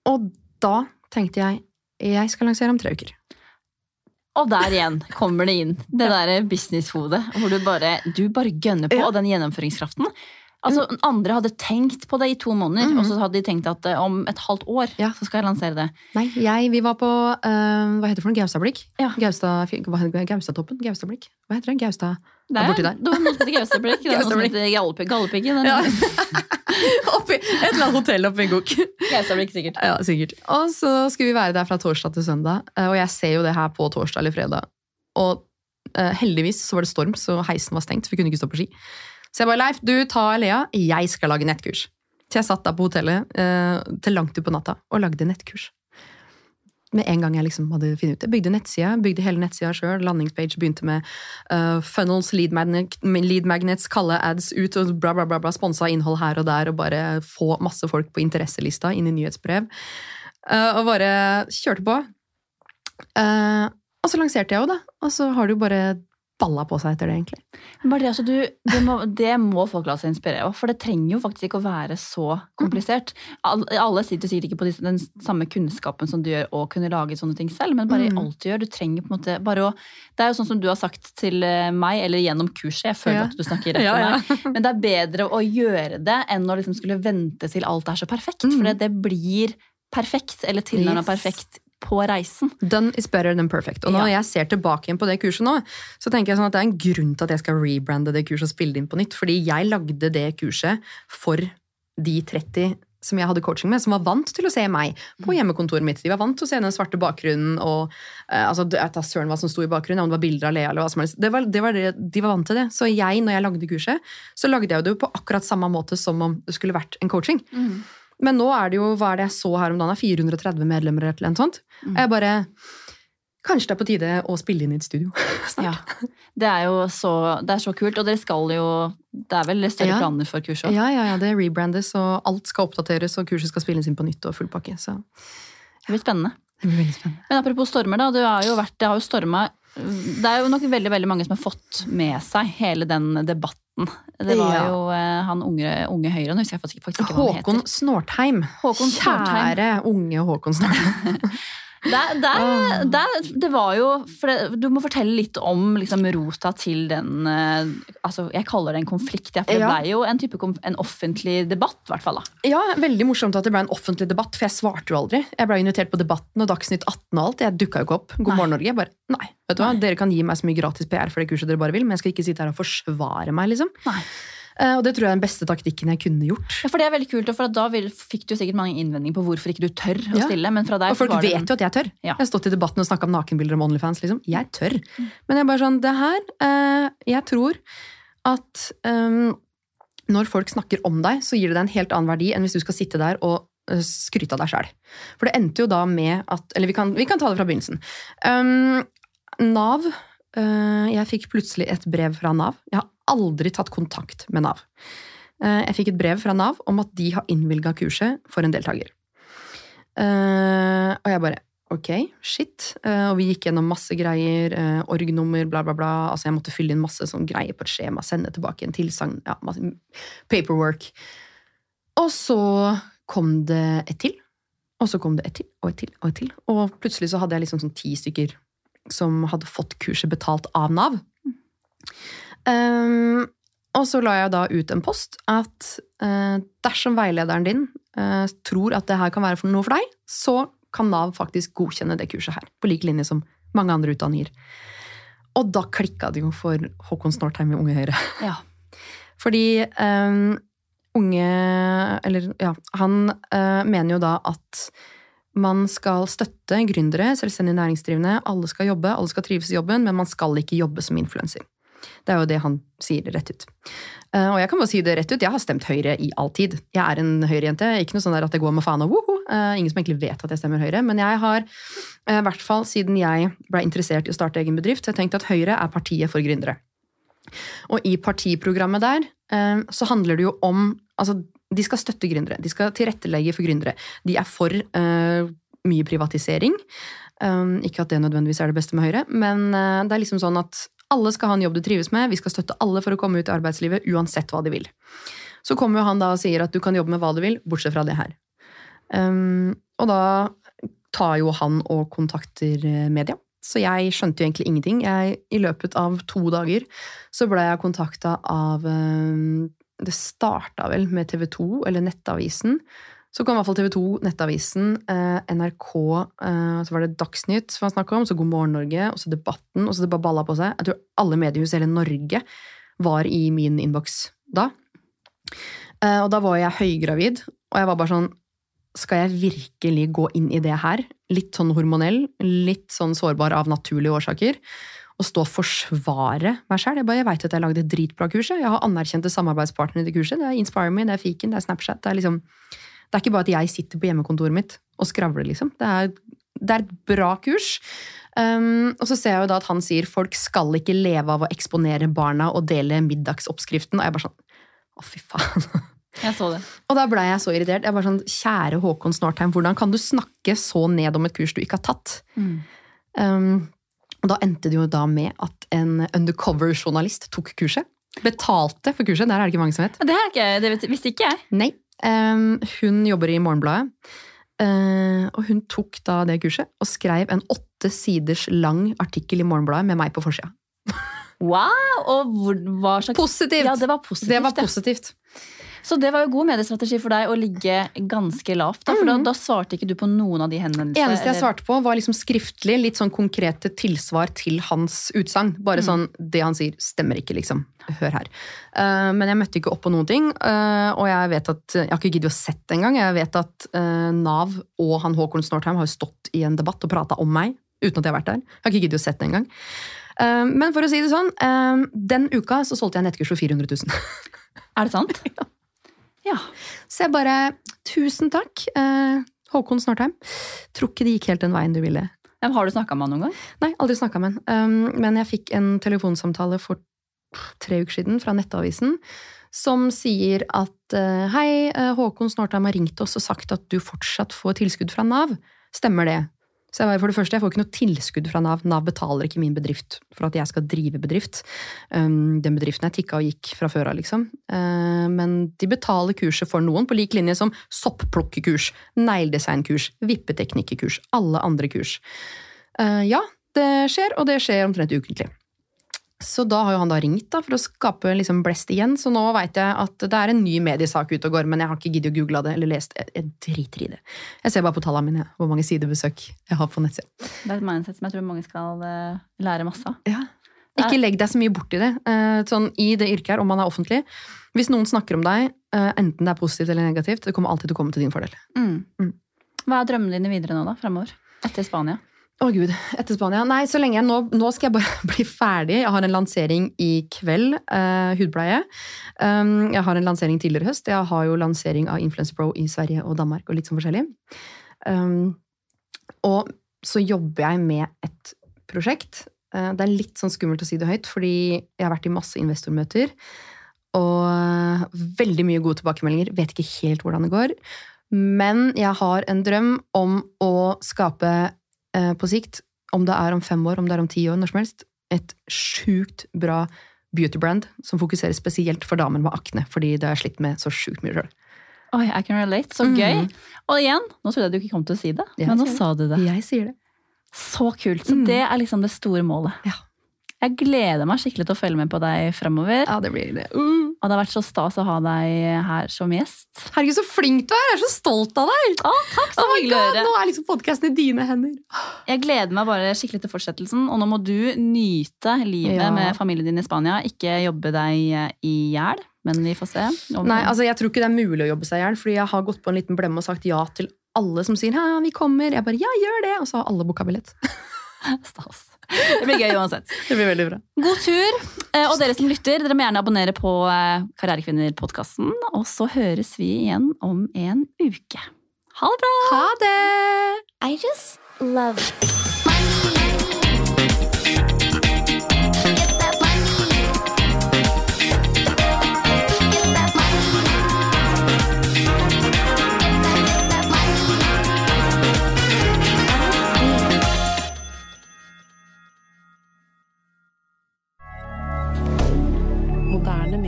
Og da tenkte jeg jeg skal lansere om tre uker. Og der igjen kommer det inn, det der businesshodet, hvor du bare, du bare gønner på, Ja. og den gjennomføringskraften. Altså, Andre hadde tenkt på det i to måneder, Mhm. og så hadde de tenkt at eh, om et halvt år Ja. så skal jeg lansere det. Nei, jeg, vi var på uh, hva heter det for noe? Gaustablikk? Ja. Gaustatoppen? Gaustablikk? Hva heter det? Gaustad Det er borti der. det er noe som heter Gaustablikk, det er noe som heter Gallepiggen. Ja. Oppi et eller annet hotell oppi en Gok. Gaustablikk, sikkert. Ja, sikkert. Og så skulle vi være der fra torsdag til søndag, eh, og jeg ser jo det her på torsdag eller fredag. Og uh, heldigvis så var det storm, så heisen var stengt, for vi kunne ikke stå på ski. Så jeg bare, Leif, du tar Lea, jeg skal lage nettkurs. Så jeg satt da på hotellet uh, til langt utpå natta og lagde nettkurs. Med en gang jeg liksom hadde funnet ut det. Bygde nettsida, bygde hele nettsida sjøl. Landingspage begynte med uh, funnels, lead, magnet, lead magnets, kalle ads ut og bla, bla, bla. bla Sponsa innhold her og der og bare få masse folk på interesselista inn i nyhetsbrev. Uh, og bare kjørte på. Uh, og så lanserte jeg jo, da. Og så har det jo bare balla på seg etter det, egentlig. Bare det, altså, du, det, må, det må folk la seg inspirere av, for det trenger jo faktisk ikke å være så komplisert. Alle, sitter sikkert ikke på den samme kunnskapen som du gjør, og kunne lage sånne ting selv, men bare i Mm. alt du gjør, du trenger på en måte bare å Det er jo sånn som du har sagt til eh, meg, eller gjennom kurset, jeg føler Ja. at du snakker rett Ja, til ja. meg, men det er bedre å gjøre det enn å liksom skulle vente til alt er så perfekt, Mm. for det, det blir perfekt, eller tilnærmet Yes. perfekt, på reisen. Done is better than perfect. Og når jeg ser tilbake igjen på det kurset nå, så tenker jeg sånn at det er en grunn til at jeg skal rebrande det kurset og spille det inn på nytt. Fordi jeg lagde det kurset for de 30 som jeg hadde coaching med, som var vant til å se meg på hjemmekontoret mitt. De var vant til å se den svarte bakgrunnen og uh, altså, Jeg søren hva som sto i bakgrunnen, om det var bilder av Lea eller hva som helst. Det var, det var det, de var vant til det. Så jeg, når jeg lagde kurset, så lagde jeg det på akkurat samme måte som om det skulle vært en coaching. Men nå er det jo, hva er det jeg så her om dagen, 430 medlemmer eller noe sånt. Mm. Og jeg bare Kanskje det er på tide å spille inn i et studio. Ja. Det er jo så, det er så kult, og dere skal jo Det er vel større Ja. planer for kurset? Ja, ja, ja, det rebrandes, og alt skal oppdateres, og kurset skal spilles inn på nytt og full pakke. Så Det blir spennende. det blir veldig spennende. Men apropos stormer, da. Har vært, det har jo storma Det er jo nok veldig veldig mange som har fått med seg hele den debatten. Det var Ja. jo eh, han unge, unge Høyre, nå husker jeg faktisk, ikke hva han Håkon. Snortheim. Håkon Snortheim. Kjære unge Håkon Snortheim. Det, der, der, det var jo det, Du må fortelle litt om liksom, rota til den eh, altså, Jeg kaller det en konflikt, for det Ja. ble jo en type en offentlig debatt, i hvert fall. da. Ja, veldig morsomt at det ble en offentlig debatt, for jeg svarte jo aldri. Jeg ble invitert på Debatten og Dagsnytt 18 og alt. Jeg dukka jo ikke opp. God Nei. morgen, Norge. Jeg bare, nei, vet du hva? Dere kan gi meg så mye gratis PR for det kurset dere bare vil, men jeg skal ikke sitte her og forsvare meg, liksom. Nei. Eh, Og det tror jeg er den beste taktikken jeg kunne gjort. Ja, for det er veldig kult, og for Da vil, fikk du sikkert mange innvendinger på hvorfor ikke du tør å Ja. stille. Men fra deg Og folk vet jo at jeg tør. Ja. Jeg har stått i debatten og snakka om nakenbilder om Onlyfans. Liksom. Jeg tør. Men jeg er bare sånn, det her eh, Jeg tror at um, når folk snakker om deg, så gir det deg en helt annen verdi enn hvis du skal sitte der og øh, skryte av deg sjæl. For det endte jo da med at Eller vi kan, vi kan ta det fra begynnelsen. Um, Nav Uh, Jeg fikk plutselig et brev fra Nav. Jeg har aldri tatt kontakt med Nav. Eh, Jeg fikk et brev fra Nav om at de har innvilga kurset for en deltaker. Eh, og jeg bare ok, shit. Eh, og vi gikk gjennom masse greier. Org-nummer, bla, bla, bla. Altså jeg måtte fylle inn masse sånn greier på et skjema, sende tilbake en tilsagn. Ja, paperwork. Og så kom det et til. Og så kom det et til, og et til, og et til. Og plutselig så hadde jeg liksom sånn ti stykker som hadde fått kurset betalt av Nav. Um, og så la jeg da ut en post at uh, dersom veilederen din uh, tror at det her kan være noe for deg, så kan Nav faktisk godkjenne det kurset her, på lik linje som mange andre utdanninger. Og da klikka det jo for Håkon Snortheim i Unge Høyre. Ja. Fordi um, unge Eller ja, han uh, mener jo da at man skal støtte gründere, selvstendig næringsdrivende. Alle skal jobbe, alle skal trives i jobben, men man skal ikke jobbe som influenser. Det er jo det han sier rett ut. Eh, og jeg kan bare si det rett ut, jeg har stemt Høyre i all tid. Jeg er en Høyre-jente. Ikke noe sånn at det går med faen og woho. Eh, ingen som egentlig vet at jeg stemmer Høyre. Men jeg har, eh, i hvert fall siden jeg ble interessert i å starte egen bedrift, jeg tenkt at Høyre er partiet for gründere. Og i partiprogrammet der så handler det jo om Altså, de skal støtte gründere. De skal tilrettelegge for gründere. De er for uh, mye privatisering. Um, ikke at det nødvendigvis er det beste med Høyre, men uh, det er liksom sånn at alle skal ha en jobb du trives med. Vi skal støtte alle for å komme ut i arbeidslivet, uansett hva de vil. Så kommer jo han da og sier at du kan jobbe med hva du vil, bortsett fra det her. Um, og da tar jo han og kontakter eh, media. Så jeg skjønte jo egentlig ingenting. Jeg, I løpet av to dager så ble jeg kontakta av um, Det starta vel med TV 2, eller Nettavisen. Så kom i hvert fall TV 2, Nettavisen, eh, NRK, eh, så var det Dagsnytt som var snakk om, så God morgen Norge, og så Debatten, og så det bare balla på seg. Jeg tror alle mediehus i hele Norge var i min innboks da. Eh, og da var jeg høygravid, og jeg var bare sånn Skal jeg virkelig gå inn i det her? Litt sånn hormonell, litt sånn sårbar av naturlige årsaker. Og stå og forsvare meg sjøl. Jeg, bare, jeg veit at jeg lagde et dritbra kurs. Jeg har anerkjente samarbeidspartnere i det kurset. Det er Inspire Me, det er Fiken, det er Snapchat. Det er liksom det er ikke bare at jeg sitter på hjemmekontoret mitt og skravler, liksom. Det er, det er et bra kurs. Um, og så ser jeg jo da at han sier folk skal ikke leve av å eksponere barna og dele middagsoppskriften. Og jeg bare sånn Å, fy faen. Jeg så det. Og da blei jeg så irritert. Jeg bare sånn, Kjære Håkon Snortheim, hvordan kan du snakke så ned om et kurs du ikke har tatt? Um, og da endte det jo da med at en undercover-journalist tok kurset. Betalte for kurset. Der er det ikke mange som vet. Det, er ikke, det visste ikke jeg. Nei. Hun jobber i Morgenbladet. Eh, og hun tok da det kurset og skrev en åtte siders lang artikkel i Morgenbladet med meg på forsida. Wow! Og hvor, hva slags Positivt! Ja, det var positivt. Det var ja. Så det var jo god mediestrategi for deg å ligge ganske lavt. Da, for da, da svarte ikke du på noen av de henvendelsene. Mm. Eneste jeg eller- svarte på, var liksom skriftlig, litt sånn konkrete tilsvar til hans utsagn. Bare Mm. sånn Det han sier, stemmer ikke, liksom. Hør her. Uh, men jeg møtte ikke opp på noen ting. Uh, og jeg vet at Jeg har ikke giddet å sett det engang. Jeg vet at uh, Nav og han Håkon Snortheim har jo stått i en debatt og prata om meg uten at jeg har vært der. Jeg har ikke giddet å sett det engang. Men for å si det sånn, den uka så solgte jeg nettkurs for 400 000. Er det sant? ja. Så jeg bare Tusen takk, eh, Håkon Snortheim. Tror ikke det gikk helt den veien du ville. Men Har du snakka med han noen gang? Nei, aldri snakka med han. Um, men jeg fikk en telefonsamtale for tre uker siden fra Nettavisen som sier at eh, hei, eh, Håkon Snortheim har ringt oss og sagt at du fortsatt får tilskudd fra Nav. Stemmer det? Så jeg var for det første, jeg får ikke noe tilskudd fra Nav. Nav betaler ikke min bedrift for at jeg skal drive bedrift. Um, den bedriften jeg tikka og gikk fra før av, liksom. Uh, men de betaler kurset for noen, på lik linje som soppplukkekurs, negledesignkurs, vippeteknikkekurs, alle andre kurs. Uh, ja, det skjer, og det skjer omtrent ukentlig. Så da har jo han da ringt da, for å skape liksom blest igjen, så nå veit jeg at det er en ny mediesak ute og går, men jeg har ikke giddet å google det eller lest. Jeg driter i det. Jeg ser bare på tallene mine, hvor mange sidebesøk jeg har på nettsida. Det er et mindset som jeg tror mange skal eh, lære masse av. Ikke legg deg så mye bort i det. Eh, Sånn, I det yrket her, om man er offentlig, hvis noen snakker om deg, eh, enten det er positivt eller negativt, det kommer alltid til å komme til din fordel. Mm. Mm. Hva er drømmene dine videre nå, da? Fremover? Etter Spania? Å gud, etter Spania. Nei, så lenge jeg nå, nå skal jeg bare bli ferdig. Jeg har en lansering i kveld. eh, hudpleie. Um, jeg har en lansering tidligere i høst. Jeg har jo lansering av Influencer Pro i Sverige og Danmark og litt sånn forskjellig. Um, og så jobber jeg med et prosjekt. Uh, det er litt sånn skummelt å si det høyt, fordi jeg har vært i masse investormøter. Og eh, veldig mye gode tilbakemeldinger. Vet ikke helt hvordan det går. Men jeg har en drøm om å skape på sikt, om det er om fem år, om det er om ti år, når som helst, et sjukt bra beauty-brand som fokuserer spesielt for damer med akne, fordi det har jeg slitt med så sjukt mye sjøl. Oi, I can relate. Så Mm. gøy. Og igjen, nå trodde jeg du ikke kom til å si det, Jeg men nå sa du det. Jeg sier det. Så kult. Så Mm. det er liksom det store målet. Ja. Jeg gleder meg skikkelig til å følge med på deg fremover. Ja, det blir det. Og det har vært så stas å ha deg her som gjest. Herregud, så flink du er! Jeg er så stolt av deg! Å, takk, så Oh my God, nå er liksom podkasten i dine hender. Jeg gleder meg bare skikkelig til fortsettelsen, og nå må du nyte livet Ja. med familien din i Spania. Ikke jobbe deg i hjel, men vi får se. Om- Nei, altså Jeg tror ikke det er mulig å jobbe seg i hjel, fordi jeg har gått på en liten blemme og sagt ja til alle som sier ja, vi kommer. Jeg bare ja, gjør det! Og så har alle booka billett. Stas. Det blir gøy uansett. Det blir veldig bra. God tur. eh, Og dere som lytter, dere må gjerne abonnere på eh, Karrierekvinner-podkasten. Og så høres vi igjen om en uke. Ha det bra! Ha det! I just love